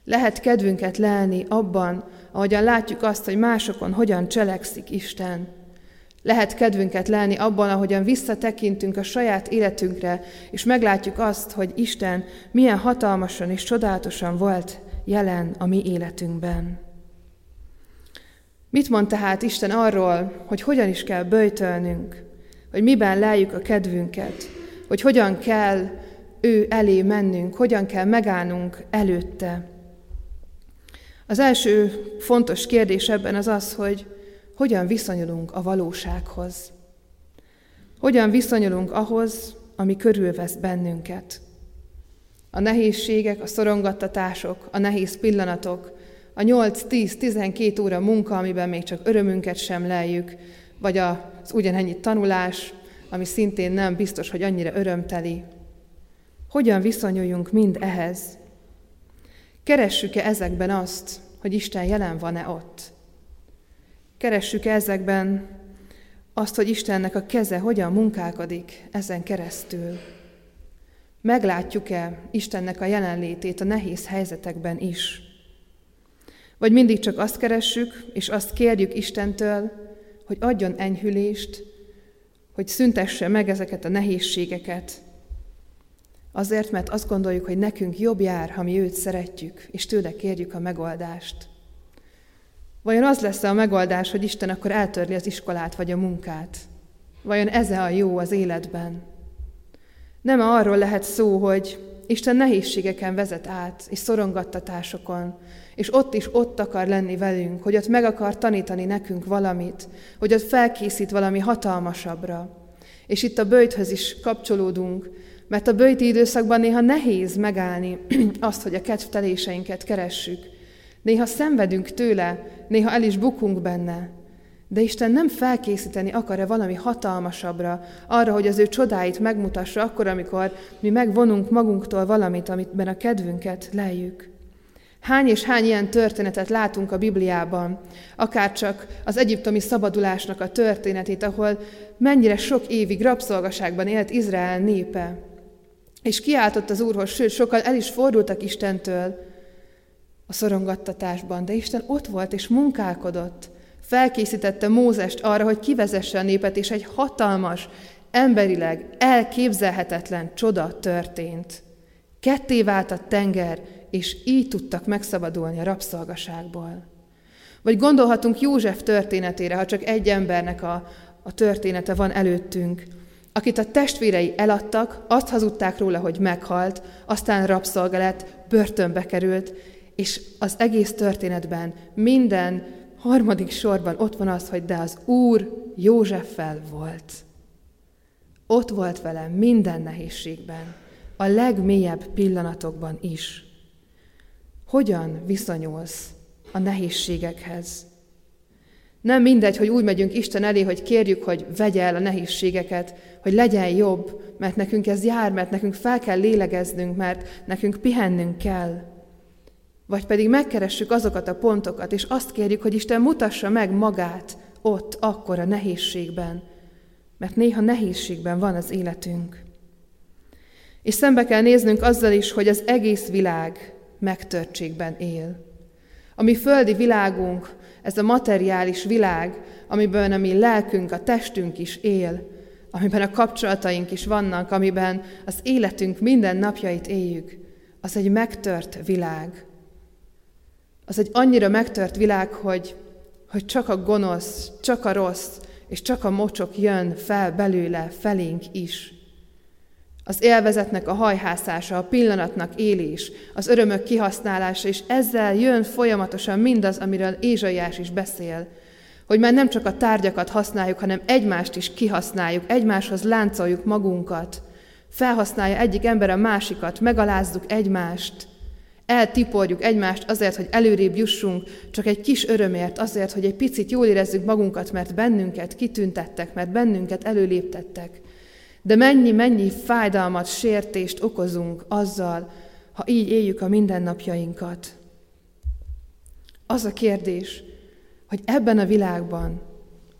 Lehet kedvünket lelni abban, ahogyan látjuk azt, hogy másokon hogyan cselekszik Isten, lehet kedvünket lelni abban, ahogyan visszatekintünk a saját életünkre, és meglátjuk azt, hogy Isten milyen hatalmasan és csodálatosan volt jelen a mi életünkben. Mit mond tehát Isten arról, hogy hogyan is kell böjtölnünk, hogy miben leljük a kedvünket, hogy hogyan kell ő elé mennünk, hogyan kell megállnunk előtte. Az első fontos kérdés ebben az az, hogy hogyan viszonyulunk a valósághoz. Hogyan viszonyulunk ahhoz, ami körülvesz bennünket. A nehézségek, a szorongattatások, a nehéz pillanatok, a 8-10-12 óra munka, amiben még csak örömünket sem leljük, vagy az ugyanennyi tanulás, ami szintén nem biztos, hogy annyira örömteli. Hogyan viszonyuljunk mind ehhez? Keressük-e ezekben azt, hogy Isten jelen van-e ott? Keressük-e ezekben azt, hogy Istennek a keze hogyan munkálkodik ezen keresztül? Meglátjuk-e Istennek a jelenlétét a nehéz helyzetekben is? Vagy mindig csak azt keressük, és azt kérjük Istentől, hogy adjon enyhülést, hogy szüntesse meg ezeket a nehézségeket. Azért, mert azt gondoljuk, hogy nekünk jobb jár, ha mi őt szeretjük, és tőle kérjük a megoldást. Vajon az lesz a megoldás, hogy Isten akkor eltörli az iskolát vagy a munkát? Vajon ez a jó az életben? Nem arról lehet szó, hogy Isten nehézségeken vezet át, és szorongattatásokon, és ott is ott akar lenni velünk, hogy ott meg akar tanítani nekünk valamit, hogy ott felkészít valami hatalmasabbra. És itt a bőjthöz is kapcsolódunk, mert a bőjti időszakban néha nehéz megállni azt, hogy a kedvteléseinket keressük. Néha szenvedünk tőle, néha el is bukunk benne, de Isten nem felkészíteni akar-e valami hatalmasabbra, arra, hogy az ő csodáit megmutassa akkor, amikor mi megvonunk magunktól valamit, amitben a kedvünket lejjük. Hány és hány ilyen történetet látunk a Bibliában, akár csak az egyiptomi szabadulásnak a történetét, ahol mennyire sok évig rabszolgaságban élt Izrael népe. És kiáltott az Úrhoz, sőt, sokan el is fordultak Istentől a szorongattatásban, de Isten ott volt és munkálkodott, felkészítette Mózest arra, hogy kivezesse a népet, és egy hatalmas, emberileg elképzelhetetlen csoda történt. Ketté vált a tenger, és így tudtak megszabadulni a rabszolgaságból. Vagy gondolhatunk József történetére, ha csak egy embernek a, a története van előttünk, akit a testvérei eladtak, azt hazudták róla, hogy meghalt, aztán rabszolga lett, börtönbe került, és az egész történetben minden harmadik sorban ott van az, hogy de az Úr Józseffel volt. Ott volt vele minden nehézségben, a legmélyebb pillanatokban is. Hogyan viszonyulsz a nehézségekhez? Nem mindegy, hogy úgy megyünk Isten elé, hogy kérjük, hogy vegye el a nehézségeket, hogy legyen jobb, mert nekünk ez jár, mert nekünk fel kell lélegeznünk, mert nekünk pihennünk kell. Vagy pedig megkeressük azokat a pontokat, és azt kérjük, hogy Isten mutassa meg magát ott, akkor a nehézségben, mert néha nehézségben van az életünk. És szembe kell néznünk azzal is, hogy az egész világ megtörtségben él. A mi földi világunk, ez a materiális világ, amiben a mi lelkünk, a testünk is él, amiben a kapcsolataink is vannak, amiben az életünk minden napjait éljük, az egy megtört világ. Az egy annyira megtört világ, hogy, hogy csak a gonosz, csak a rossz, és csak a mocsok jön fel belőle, felénk is. Az élvezetnek a hajhászása, a pillanatnak élés, az örömök kihasználása, és ezzel jön folyamatosan mindaz, amiről Ézsaiás is beszél, hogy már nem csak a tárgyakat használjuk, hanem egymást is kihasználjuk, egymáshoz láncoljuk magunkat, felhasználja egyik ember a másikat, megalázzuk egymást, eltiporjuk egymást azért, hogy előrébb jussunk, csak egy kis örömért, azért, hogy egy picit jól érezzük magunkat, mert bennünket kitüntettek, mert bennünket előléptettek. De mennyi-mennyi fájdalmat, sértést okozunk azzal, ha így éljük a mindennapjainkat. Az a kérdés, hogy ebben a világban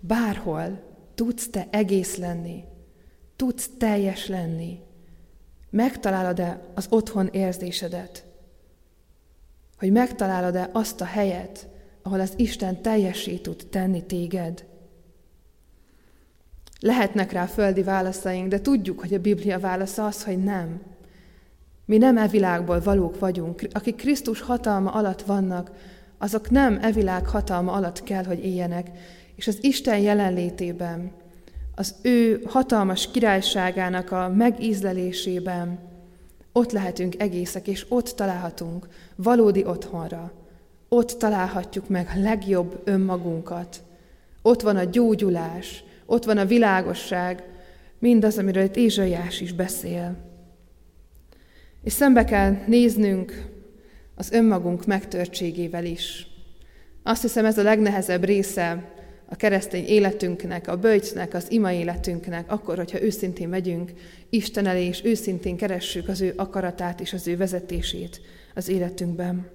bárhol tudsz te egész lenni, tudsz teljes lenni, megtalálod-e az otthon érzésedet, hogy megtalálod-e azt a helyet, ahol az Isten teljessé tud tenni téged. Lehetnek rá földi válaszaink, de tudjuk, hogy a Biblia válasza az, hogy nem. Mi nem e világból valók vagyunk. Akik Krisztus hatalma alatt vannak, azok nem e világ hatalma alatt kell, hogy éljenek. És az Isten jelenlétében, az ő hatalmas királyságának a megízlelésében ott lehetünk egészek, és ott találhatunk valódi otthonra. Ott találhatjuk meg a legjobb önmagunkat. Ott van a gyógyulás, ott van a világosság, mindaz, amiről itt Ézsaiás is beszél. És szembe kell néznünk az önmagunk megtörtségével is. Azt hiszem ez a legnehezebb része a keresztény életünknek, a bölcsnek, az ima életünknek, akkor, hogyha őszintén megyünk Isten elé, és őszintén keressük az ő akaratát és az ő vezetését az életünkben.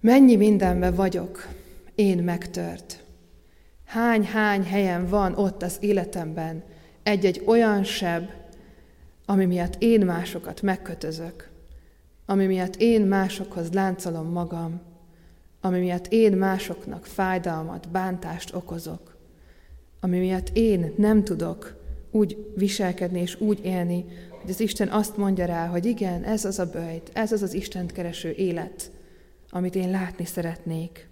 Mennyi mindenben vagyok én megtört. Hány-hány helyen van ott az életemben egy-egy olyan seb, ami miatt én másokat megkötözök, ami miatt én másokhoz láncolom magam, ami miatt én másoknak fájdalmat, bántást okozok, ami miatt én nem tudok úgy viselkedni és úgy élni, hogy az Isten azt mondja rá, hogy igen, ez az a bőjt, ez az az Istent kereső élet, amit én látni szeretnék.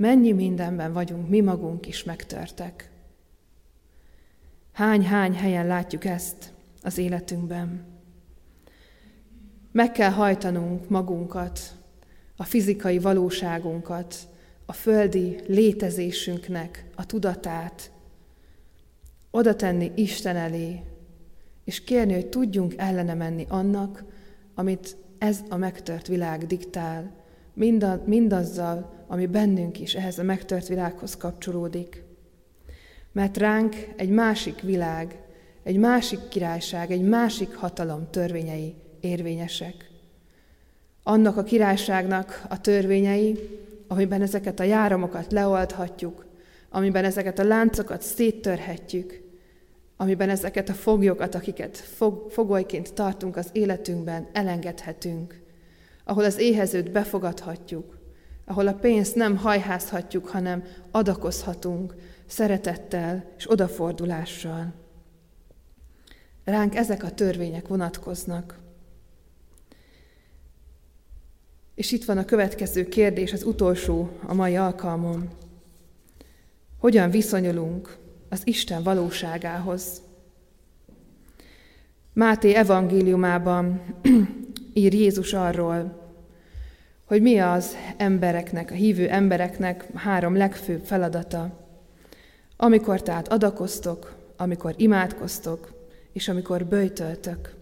Mennyi mindenben vagyunk, mi magunk is megtörtek. Hány-hány helyen látjuk ezt az életünkben. Meg kell hajtanunk magunkat, a fizikai valóságunkat, a földi létezésünknek a tudatát, oda tenni Isten elé, és kérni, hogy tudjunk ellene menni annak, amit ez a megtört világ diktál, mindazzal, ami bennünk is ehhez a megtört világhoz kapcsolódik. Mert ránk egy másik világ, egy másik királyság, egy másik hatalom törvényei érvényesek. Annak a királyságnak a törvényei, amiben ezeket a járamokat leoldhatjuk, amiben ezeket a láncokat széttörhetjük, amiben ezeket a foglyokat, akiket fog, fogolyként tartunk az életünkben, elengedhetünk, ahol az éhezőt befogadhatjuk, ahol a pénzt nem hajházhatjuk, hanem adakozhatunk szeretettel és odafordulással. Ránk ezek a törvények vonatkoznak. És itt van a következő kérdés, az utolsó a mai alkalmon. Hogyan viszonyulunk az Isten valóságához? Máté evangéliumában ír Jézus arról, hogy mi az embereknek, a hívő embereknek három legfőbb feladata. Amikor tehát adakoztok, amikor imádkoztok, és amikor böjtöltök.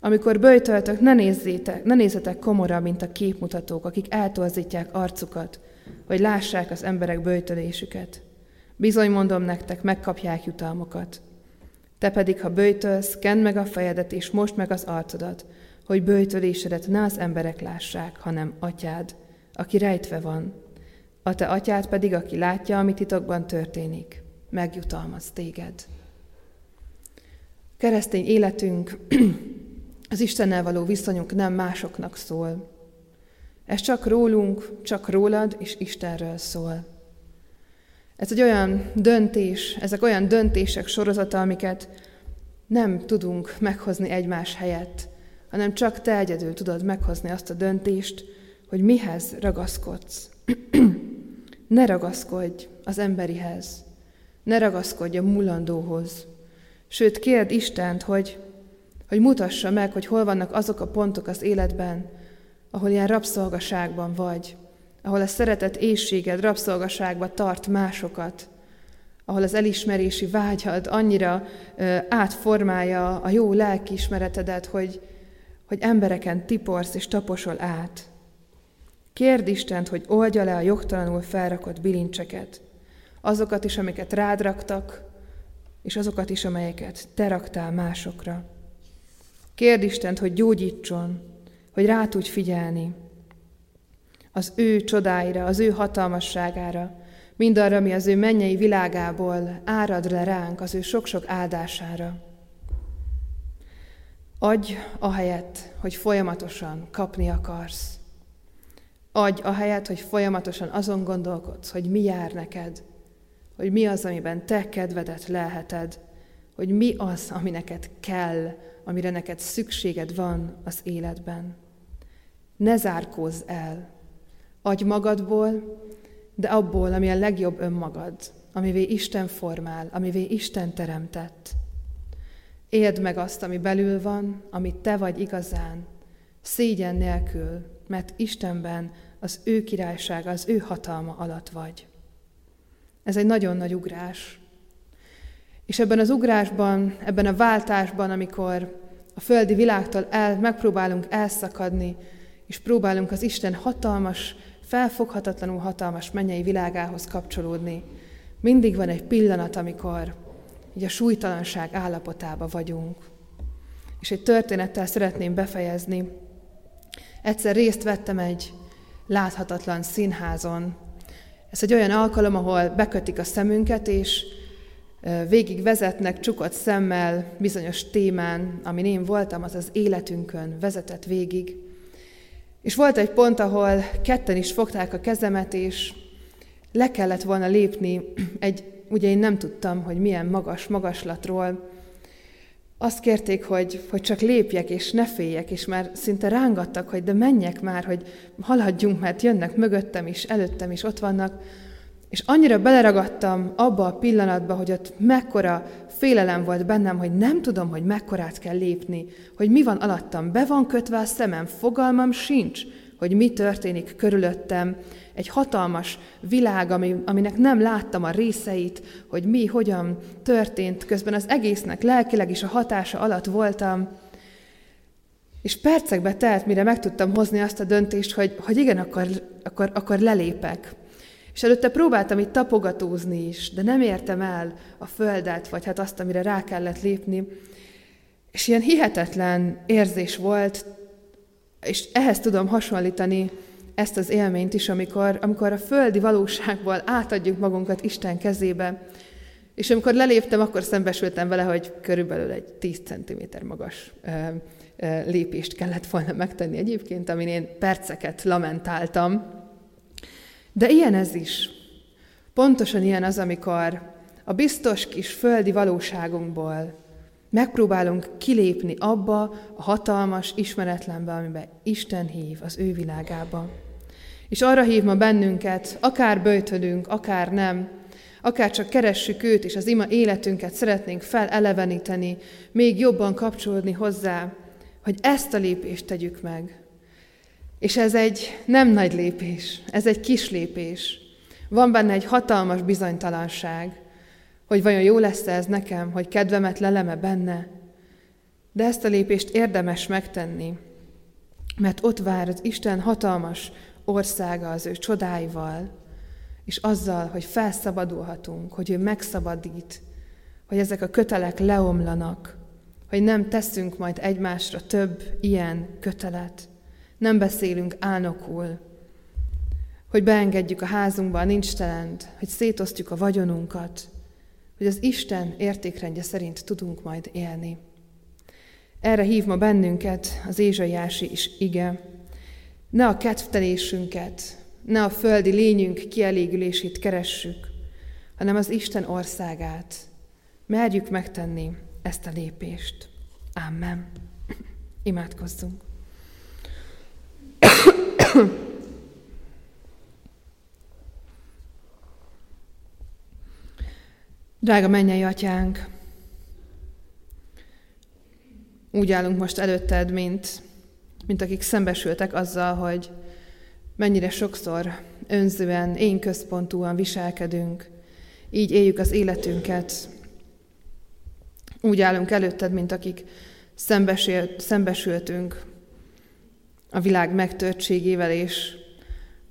Amikor böjtöltök, ne, nézzétek, ne nézzetek komora, mint a képmutatók, akik eltorzítják arcukat, hogy lássák az emberek böjtölésüket. Bizony mondom nektek, megkapják jutalmokat. Te pedig, ha böjtölsz, kend meg a fejedet, és most meg az arcodat, hogy bőjtölésedet ne az emberek lássák, hanem atyád, aki rejtve van. A te atyád pedig, aki látja, ami titokban történik, megjutalmaz téged. Keresztény életünk, az Istennel való viszonyunk nem másoknak szól. Ez csak rólunk, csak rólad és Istenről szól. Ez egy olyan döntés, ezek olyan döntések sorozata, amiket nem tudunk meghozni egymás helyett, hanem csak te egyedül tudod meghozni azt a döntést, hogy mihez ragaszkodsz. ne ragaszkodj az emberihez, ne ragaszkodj a múlandóhoz. Sőt, kérd Istent, hogy, hogy mutassa meg, hogy hol vannak azok a pontok az életben, ahol ilyen rabszolgaságban vagy, ahol a szeretet éjséged rabszolgaságba tart másokat, ahol az elismerési vágyad annyira ö, átformálja a jó lelkiismeretedet, hogy, hogy embereken tiporsz és taposol át. Kérd Istent, hogy oldja le a jogtalanul felrakott bilincseket, azokat is, amiket rád raktak, és azokat is, amelyeket te raktál másokra. Kérd Istent, hogy gyógyítson, hogy rá tudj figyelni, az ő csodáira, az ő hatalmasságára, mindarra, ami az ő mennyei világából árad le ránk, az ő sok-sok áldására. Adj ahelyett, hogy folyamatosan kapni akarsz. Adj ahelyett, hogy folyamatosan azon gondolkodsz, hogy mi jár neked, hogy mi az, amiben te kedvedet lelheted, hogy mi az, ami neked kell, amire neked szükséged van az életben. Ne zárkózz el, Adj magadból, de abból, ami a legjobb önmagad, amivé Isten formál, amivé Isten teremtett. Éld meg azt, ami belül van, amit te vagy igazán, szégyen nélkül, mert Istenben az ő királysága, az ő hatalma alatt vagy. Ez egy nagyon nagy ugrás. És ebben az ugrásban, ebben a váltásban, amikor a földi világtól el, megpróbálunk elszakadni, és próbálunk az Isten hatalmas felfoghatatlanul hatalmas mennyei világához kapcsolódni. Mindig van egy pillanat, amikor így a súlytalanság állapotába vagyunk. És egy történettel szeretném befejezni. Egyszer részt vettem egy láthatatlan színházon. Ez egy olyan alkalom, ahol bekötik a szemünket, és végig vezetnek csukott szemmel bizonyos témán, amin én voltam, az az életünkön vezetett végig. És volt egy pont, ahol ketten is fogták a kezemet, és le kellett volna lépni egy, ugye én nem tudtam, hogy milyen magas magaslatról. Azt kérték, hogy, hogy csak lépjek, és ne féljek, és már szinte rángattak, hogy de menjek már, hogy haladjunk, mert jönnek mögöttem is, előttem is, ott vannak. És annyira beleragadtam abba a pillanatba, hogy ott mekkora félelem volt bennem, hogy nem tudom, hogy mekkorát kell lépni, hogy mi van alattam, be van kötve a szemem, fogalmam sincs, hogy mi történik körülöttem, egy hatalmas világ, ami, aminek nem láttam a részeit, hogy mi, hogyan történt, közben az egésznek lelkileg is a hatása alatt voltam, és percekbe telt, mire meg tudtam hozni azt a döntést, hogy, hogy igen, akkor, akkor, akkor lelépek. És előtte próbáltam itt tapogatózni is, de nem értem el a földet, vagy hát azt, amire rá kellett lépni. És ilyen hihetetlen érzés volt, és ehhez tudom hasonlítani ezt az élményt is, amikor, amikor a földi valóságból átadjuk magunkat Isten kezébe, és amikor leléptem, akkor szembesültem vele, hogy körülbelül egy 10 cm magas ö, ö, lépést kellett volna megtenni egyébként, amin én perceket lamentáltam, de ilyen ez is. Pontosan ilyen az, amikor a biztos kis földi valóságunkból megpróbálunk kilépni abba a hatalmas, ismeretlenbe, amiben Isten hív az ő világába. És arra hív ma bennünket, akár böjtödünk, akár nem, akár csak keressük őt, és az ima életünket szeretnénk feleleveníteni, még jobban kapcsolódni hozzá, hogy ezt a lépést tegyük meg, és ez egy nem nagy lépés, ez egy kis lépés. Van benne egy hatalmas bizonytalanság, hogy vajon jó lesz ez nekem, hogy kedvemet leleme benne. De ezt a lépést érdemes megtenni, mert ott vár az Isten hatalmas országa az ő csodáival, és azzal, hogy felszabadulhatunk, hogy ő megszabadít, hogy ezek a kötelek leomlanak, hogy nem teszünk majd egymásra több ilyen kötelet, nem beszélünk álnokul, hogy beengedjük a házunkba a nincs telent, hogy szétosztjuk a vagyonunkat, hogy az Isten értékrendje szerint tudunk majd élni. Erre hív ma bennünket az Ézsaiási is ige. Ne a kedvtelésünket, ne a földi lényünk kielégülését keressük, hanem az Isten országát. Merjük megtenni ezt a lépést. Amen. Imádkozzunk. Drága mennyei atyánk, úgy állunk most előtted, mint, mint akik szembesültek azzal, hogy mennyire sokszor önzően, én központúan viselkedünk, így éljük az életünket. Úgy állunk előtted, mint akik szembesültünk a világ megtörtségével, és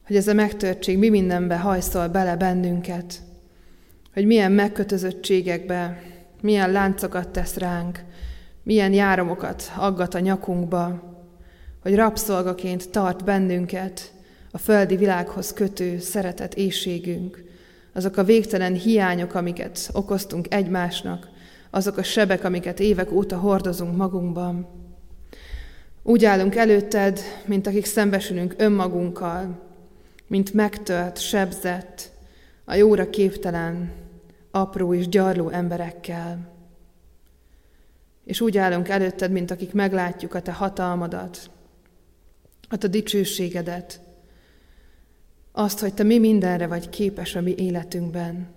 hogy ez a megtörtség mi mindenbe hajszol bele bennünket, hogy milyen megkötözöttségekbe, milyen láncokat tesz ránk, milyen járomokat aggat a nyakunkba, hogy rabszolgaként tart bennünket a földi világhoz kötő szeretet éjségünk, azok a végtelen hiányok, amiket okoztunk egymásnak, azok a sebek, amiket évek óta hordozunk magunkban. Úgy állunk előtted, mint akik szembesülünk önmagunkkal, mint megtölt, sebzett, a jóra képtelen, apró és gyarló emberekkel. És úgy állunk előtted, mint akik meglátjuk a te hatalmadat, a te dicsőségedet, azt, hogy te mi mindenre vagy képes a mi életünkben.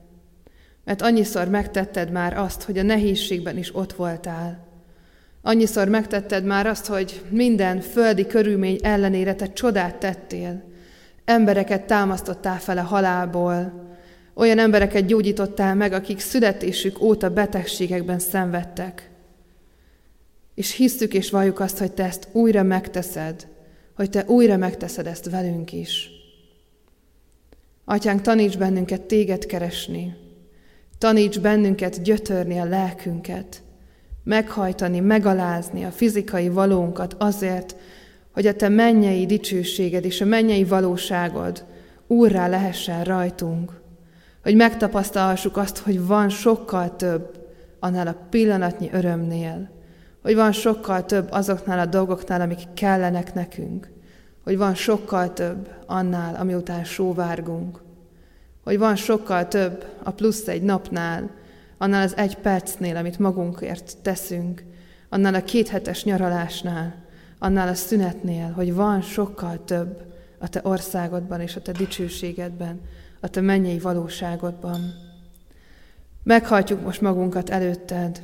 Mert annyiszor megtetted már azt, hogy a nehézségben is ott voltál, Annyiszor megtetted már azt, hogy minden földi körülmény ellenére te csodát tettél. Embereket támasztottál fel a halálból, olyan embereket gyógyítottál meg, akik születésük óta betegségekben szenvedtek. És hisszük és valljuk azt, hogy te ezt újra megteszed, hogy te újra megteszed ezt velünk is. Atyánk, taníts bennünket téged keresni, taníts bennünket gyötörni a lelkünket, meghajtani, megalázni a fizikai valónkat azért, hogy a te mennyei dicsőséged és a mennyei valóságod úrrá lehessen rajtunk, hogy megtapasztalhassuk azt, hogy van sokkal több annál a pillanatnyi örömnél, hogy van sokkal több azoknál a dolgoknál, amik kellenek nekünk, hogy van sokkal több annál, ami után sóvárgunk, hogy van sokkal több a plusz egy napnál, annál az egy percnél, amit magunkért teszünk, annál a kéthetes nyaralásnál, annál a szünetnél, hogy van sokkal több a te országodban és a te dicsőségedben, a te mennyei valóságodban. Meghajtjuk most magunkat előtted,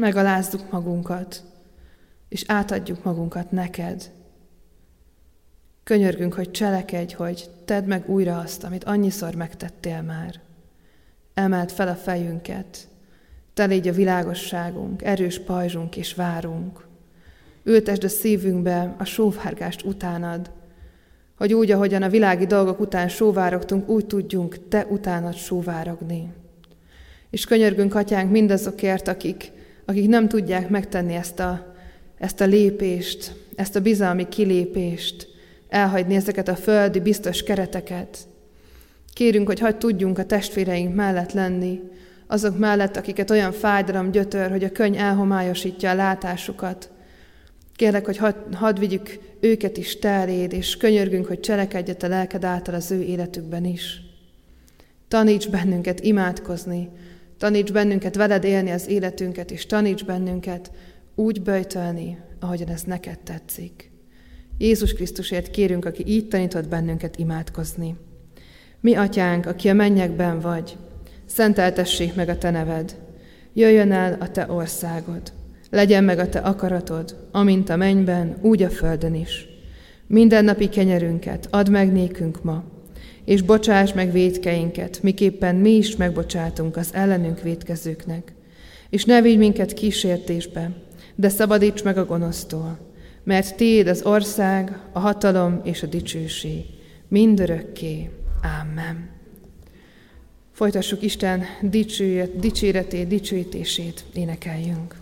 megalázzuk magunkat, és átadjuk magunkat neked. Könyörgünk, hogy cselekedj, hogy tedd meg újra azt, amit annyiszor megtettél már. Emeld fel a fejünket, te légy a világosságunk, erős pajzsunk és várunk. Ültesd a szívünkbe a sóvárgást utánad, hogy úgy, ahogyan a világi dolgok után sóvárogtunk, úgy tudjunk te utánad sóvárogni. És könyörgünk, atyánk, mindazokért, akik, akik nem tudják megtenni ezt a, ezt a lépést, ezt a bizalmi kilépést, elhagyni ezeket a földi biztos kereteket. Kérünk, hogy hagyd tudjunk a testvéreink mellett lenni, azok mellett, akiket olyan fájdalom gyötör, hogy a könyv elhomályosítja a látásukat. Kérlek, hogy hadd had vigyük őket is teléd, és könyörgünk, hogy cselekedj a lelked által az ő életükben is. Taníts bennünket imádkozni, taníts bennünket veled élni az életünket, és taníts bennünket úgy böjtölni, ahogyan ez neked tetszik. Jézus Krisztusért kérünk, aki így tanított bennünket imádkozni. Mi, atyánk, aki a mennyekben vagy, szenteltessék meg a te neved, jöjjön el a te országod, legyen meg a te akaratod, amint a mennyben, úgy a földön is. Minden napi kenyerünket add meg nékünk ma, és bocsáss meg védkeinket, miképpen mi is megbocsátunk az ellenünk védkezőknek. És ne vigy minket kísértésbe, de szabadíts meg a gonosztól, mert Tiéd az ország, a hatalom és a dicsőség, mindörökké. Amen. Folytassuk Isten dicséretét, dicsőítését, énekeljünk.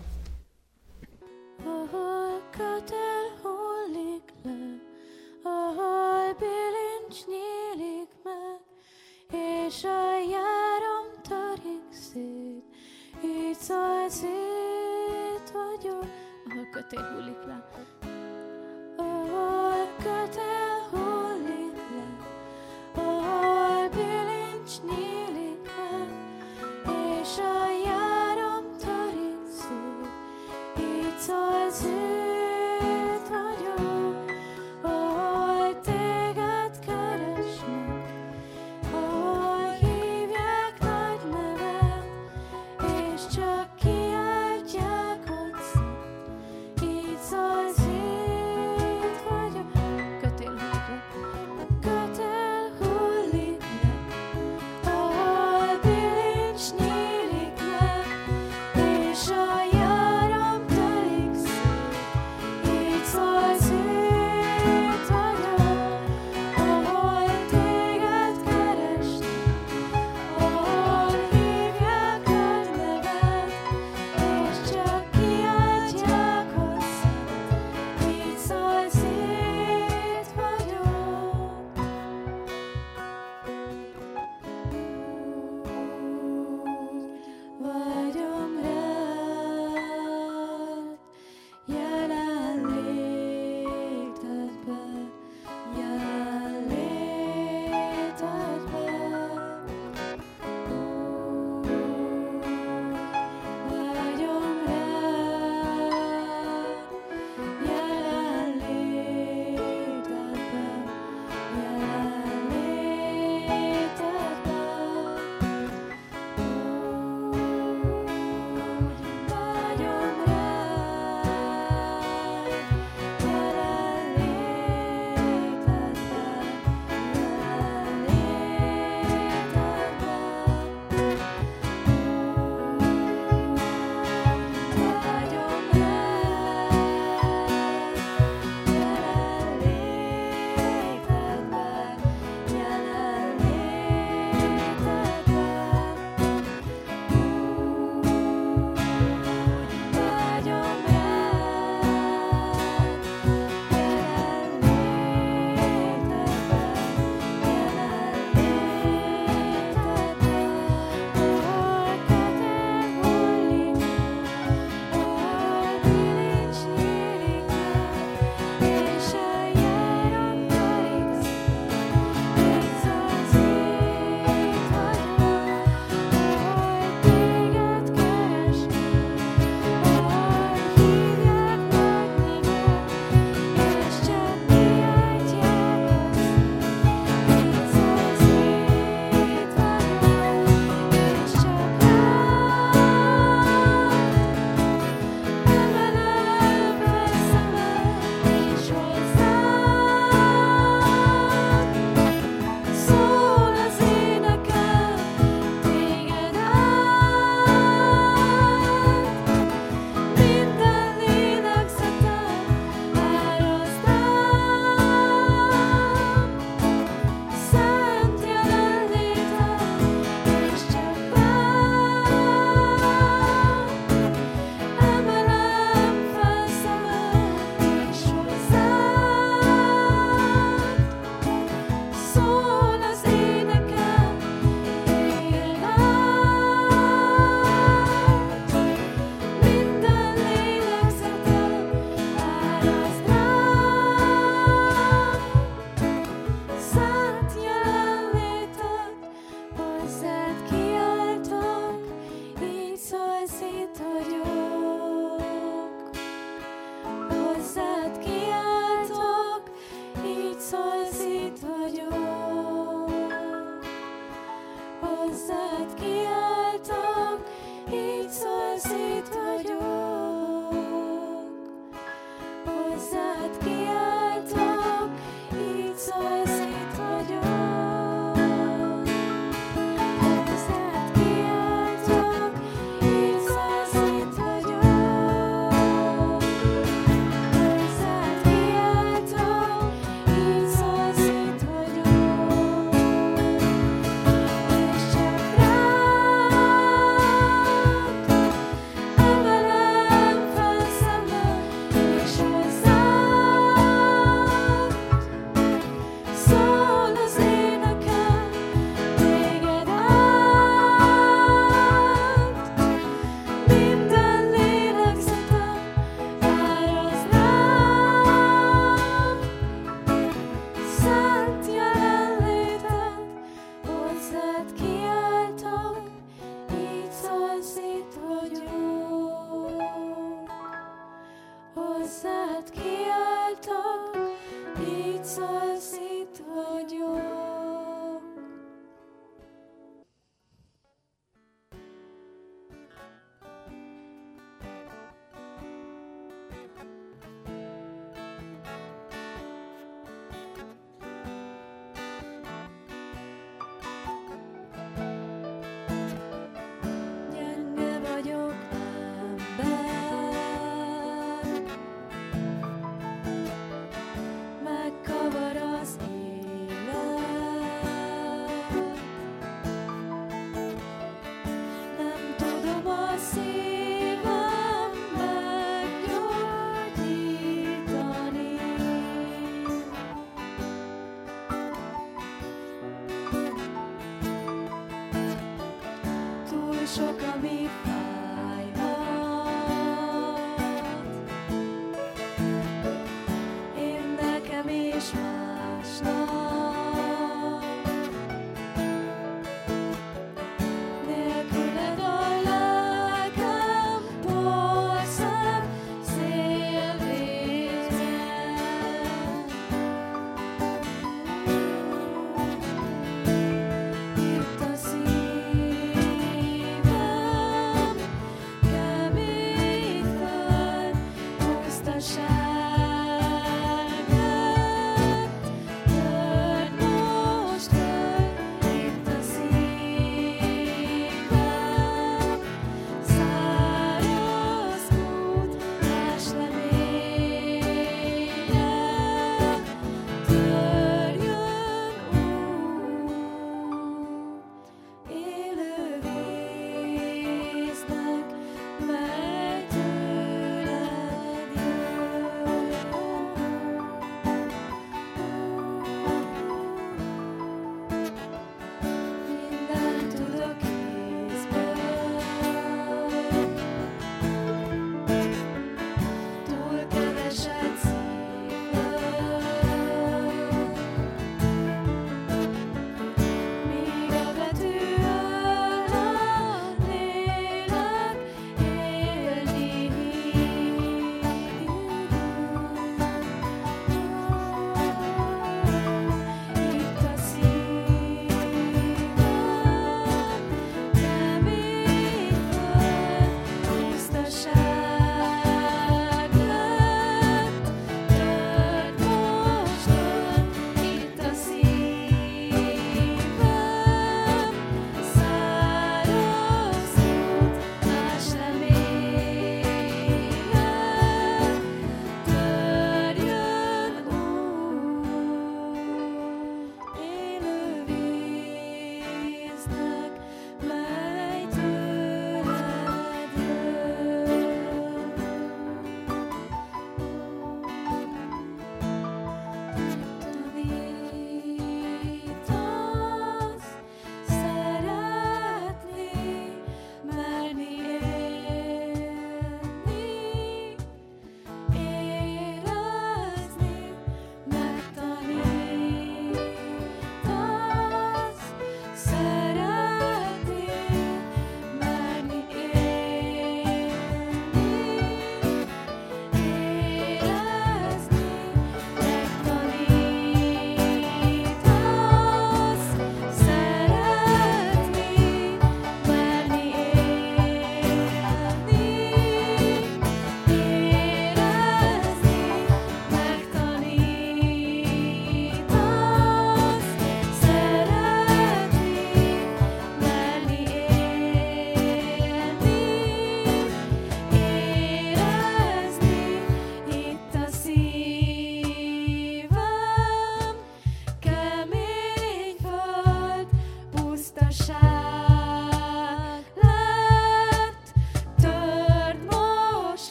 És a járom tarik szét, így szól szét vagyok. Ahol kötél le. Ahol hullik le, ahol bilincs meg, és a járom tarik szét, így szól szét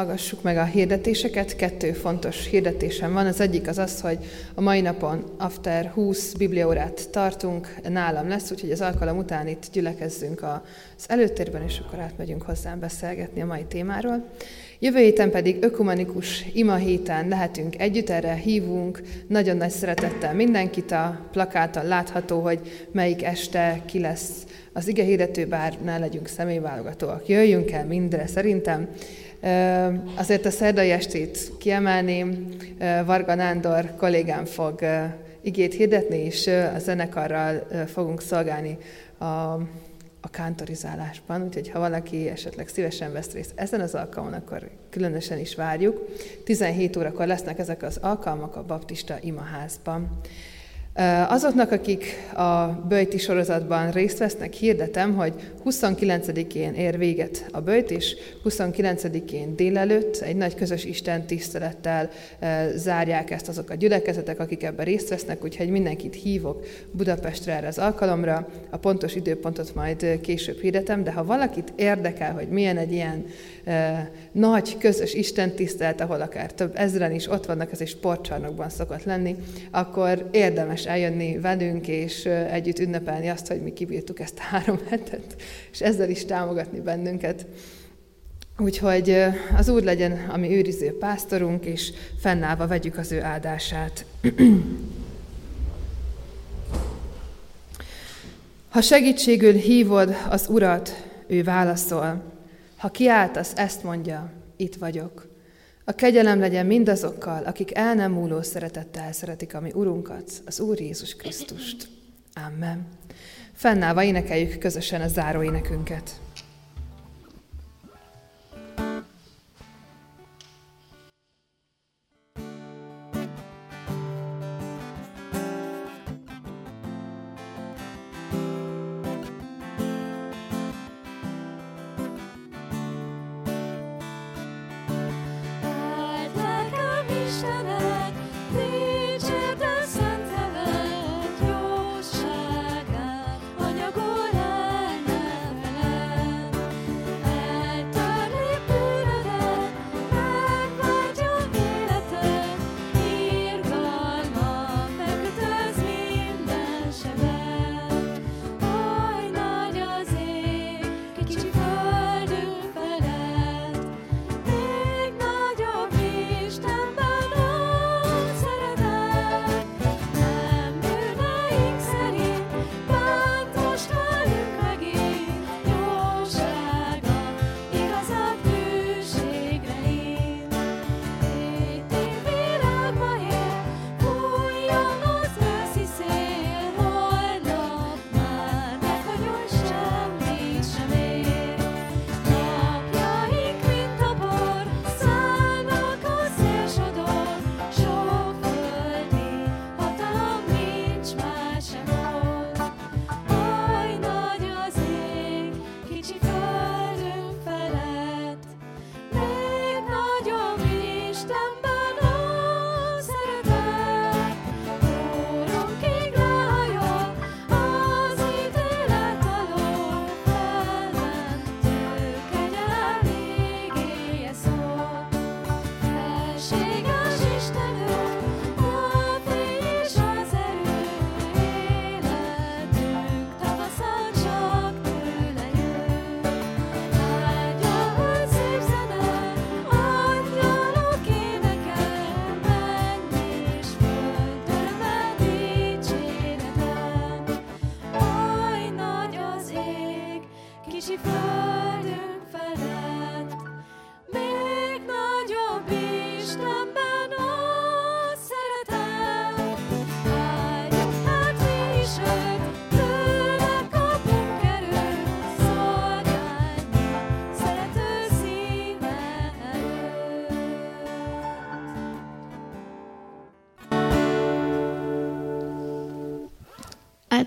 hallgassuk meg a hirdetéseket. Kettő fontos hirdetésem van. Az egyik az az, hogy a mai napon After 20 bibliaórát tartunk, nálam lesz, úgyhogy az alkalom után itt gyülekezzünk az előtérben, és akkor átmegyünk hozzám beszélgetni a mai témáról. Jövő héten pedig ökumenikus ima héten lehetünk együtt, erre hívunk nagyon nagy szeretettel mindenkit, a plakáton látható, hogy melyik este ki lesz az ige hirdető, bár ne legyünk személyválogatóak. Jöjjünk el mindre szerintem. Azért a szerdai estét kiemelném, Varga Nándor kollégám fog igét hirdetni, és a zenekarral fogunk szolgálni a a kántorizálásban, úgyhogy ha valaki esetleg szívesen vesz részt ezen az alkalmon, akkor különösen is várjuk. 17 órakor lesznek ezek az alkalmak a baptista imaházban. Azoknak, akik a böjti sorozatban részt vesznek, hirdetem, hogy 29-én ér véget a böjt, és 29-én délelőtt egy nagy közös Isten tisztelettel zárják ezt azok a gyülekezetek, akik ebben részt vesznek, úgyhogy mindenkit hívok Budapestre erre az alkalomra. A pontos időpontot majd később hirdetem, de ha valakit érdekel, hogy milyen egy ilyen nagy közös Isten tisztelet, ahol akár több ezren is ott vannak, ez egy sportcsarnokban szokott lenni, akkor érdemes eljönni velünk, és együtt ünnepelni azt, hogy mi kibírtuk ezt a három hetet, és ezzel is támogatni bennünket. Úgyhogy az Úr legyen a mi őriző pásztorunk, és fennállva vegyük az ő áldását. Ha segítségül hívod az Urat, ő válaszol. Ha kiáltasz, ezt mondja, itt vagyok. A kegyelem legyen mindazokkal, akik el nem múló szeretettel szeretik a mi Urunkat, az Úr Jézus Krisztust. Amen. Fennállva énekeljük közösen a záró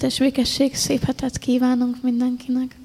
áldás békesség, szép hetet kívánunk mindenkinek.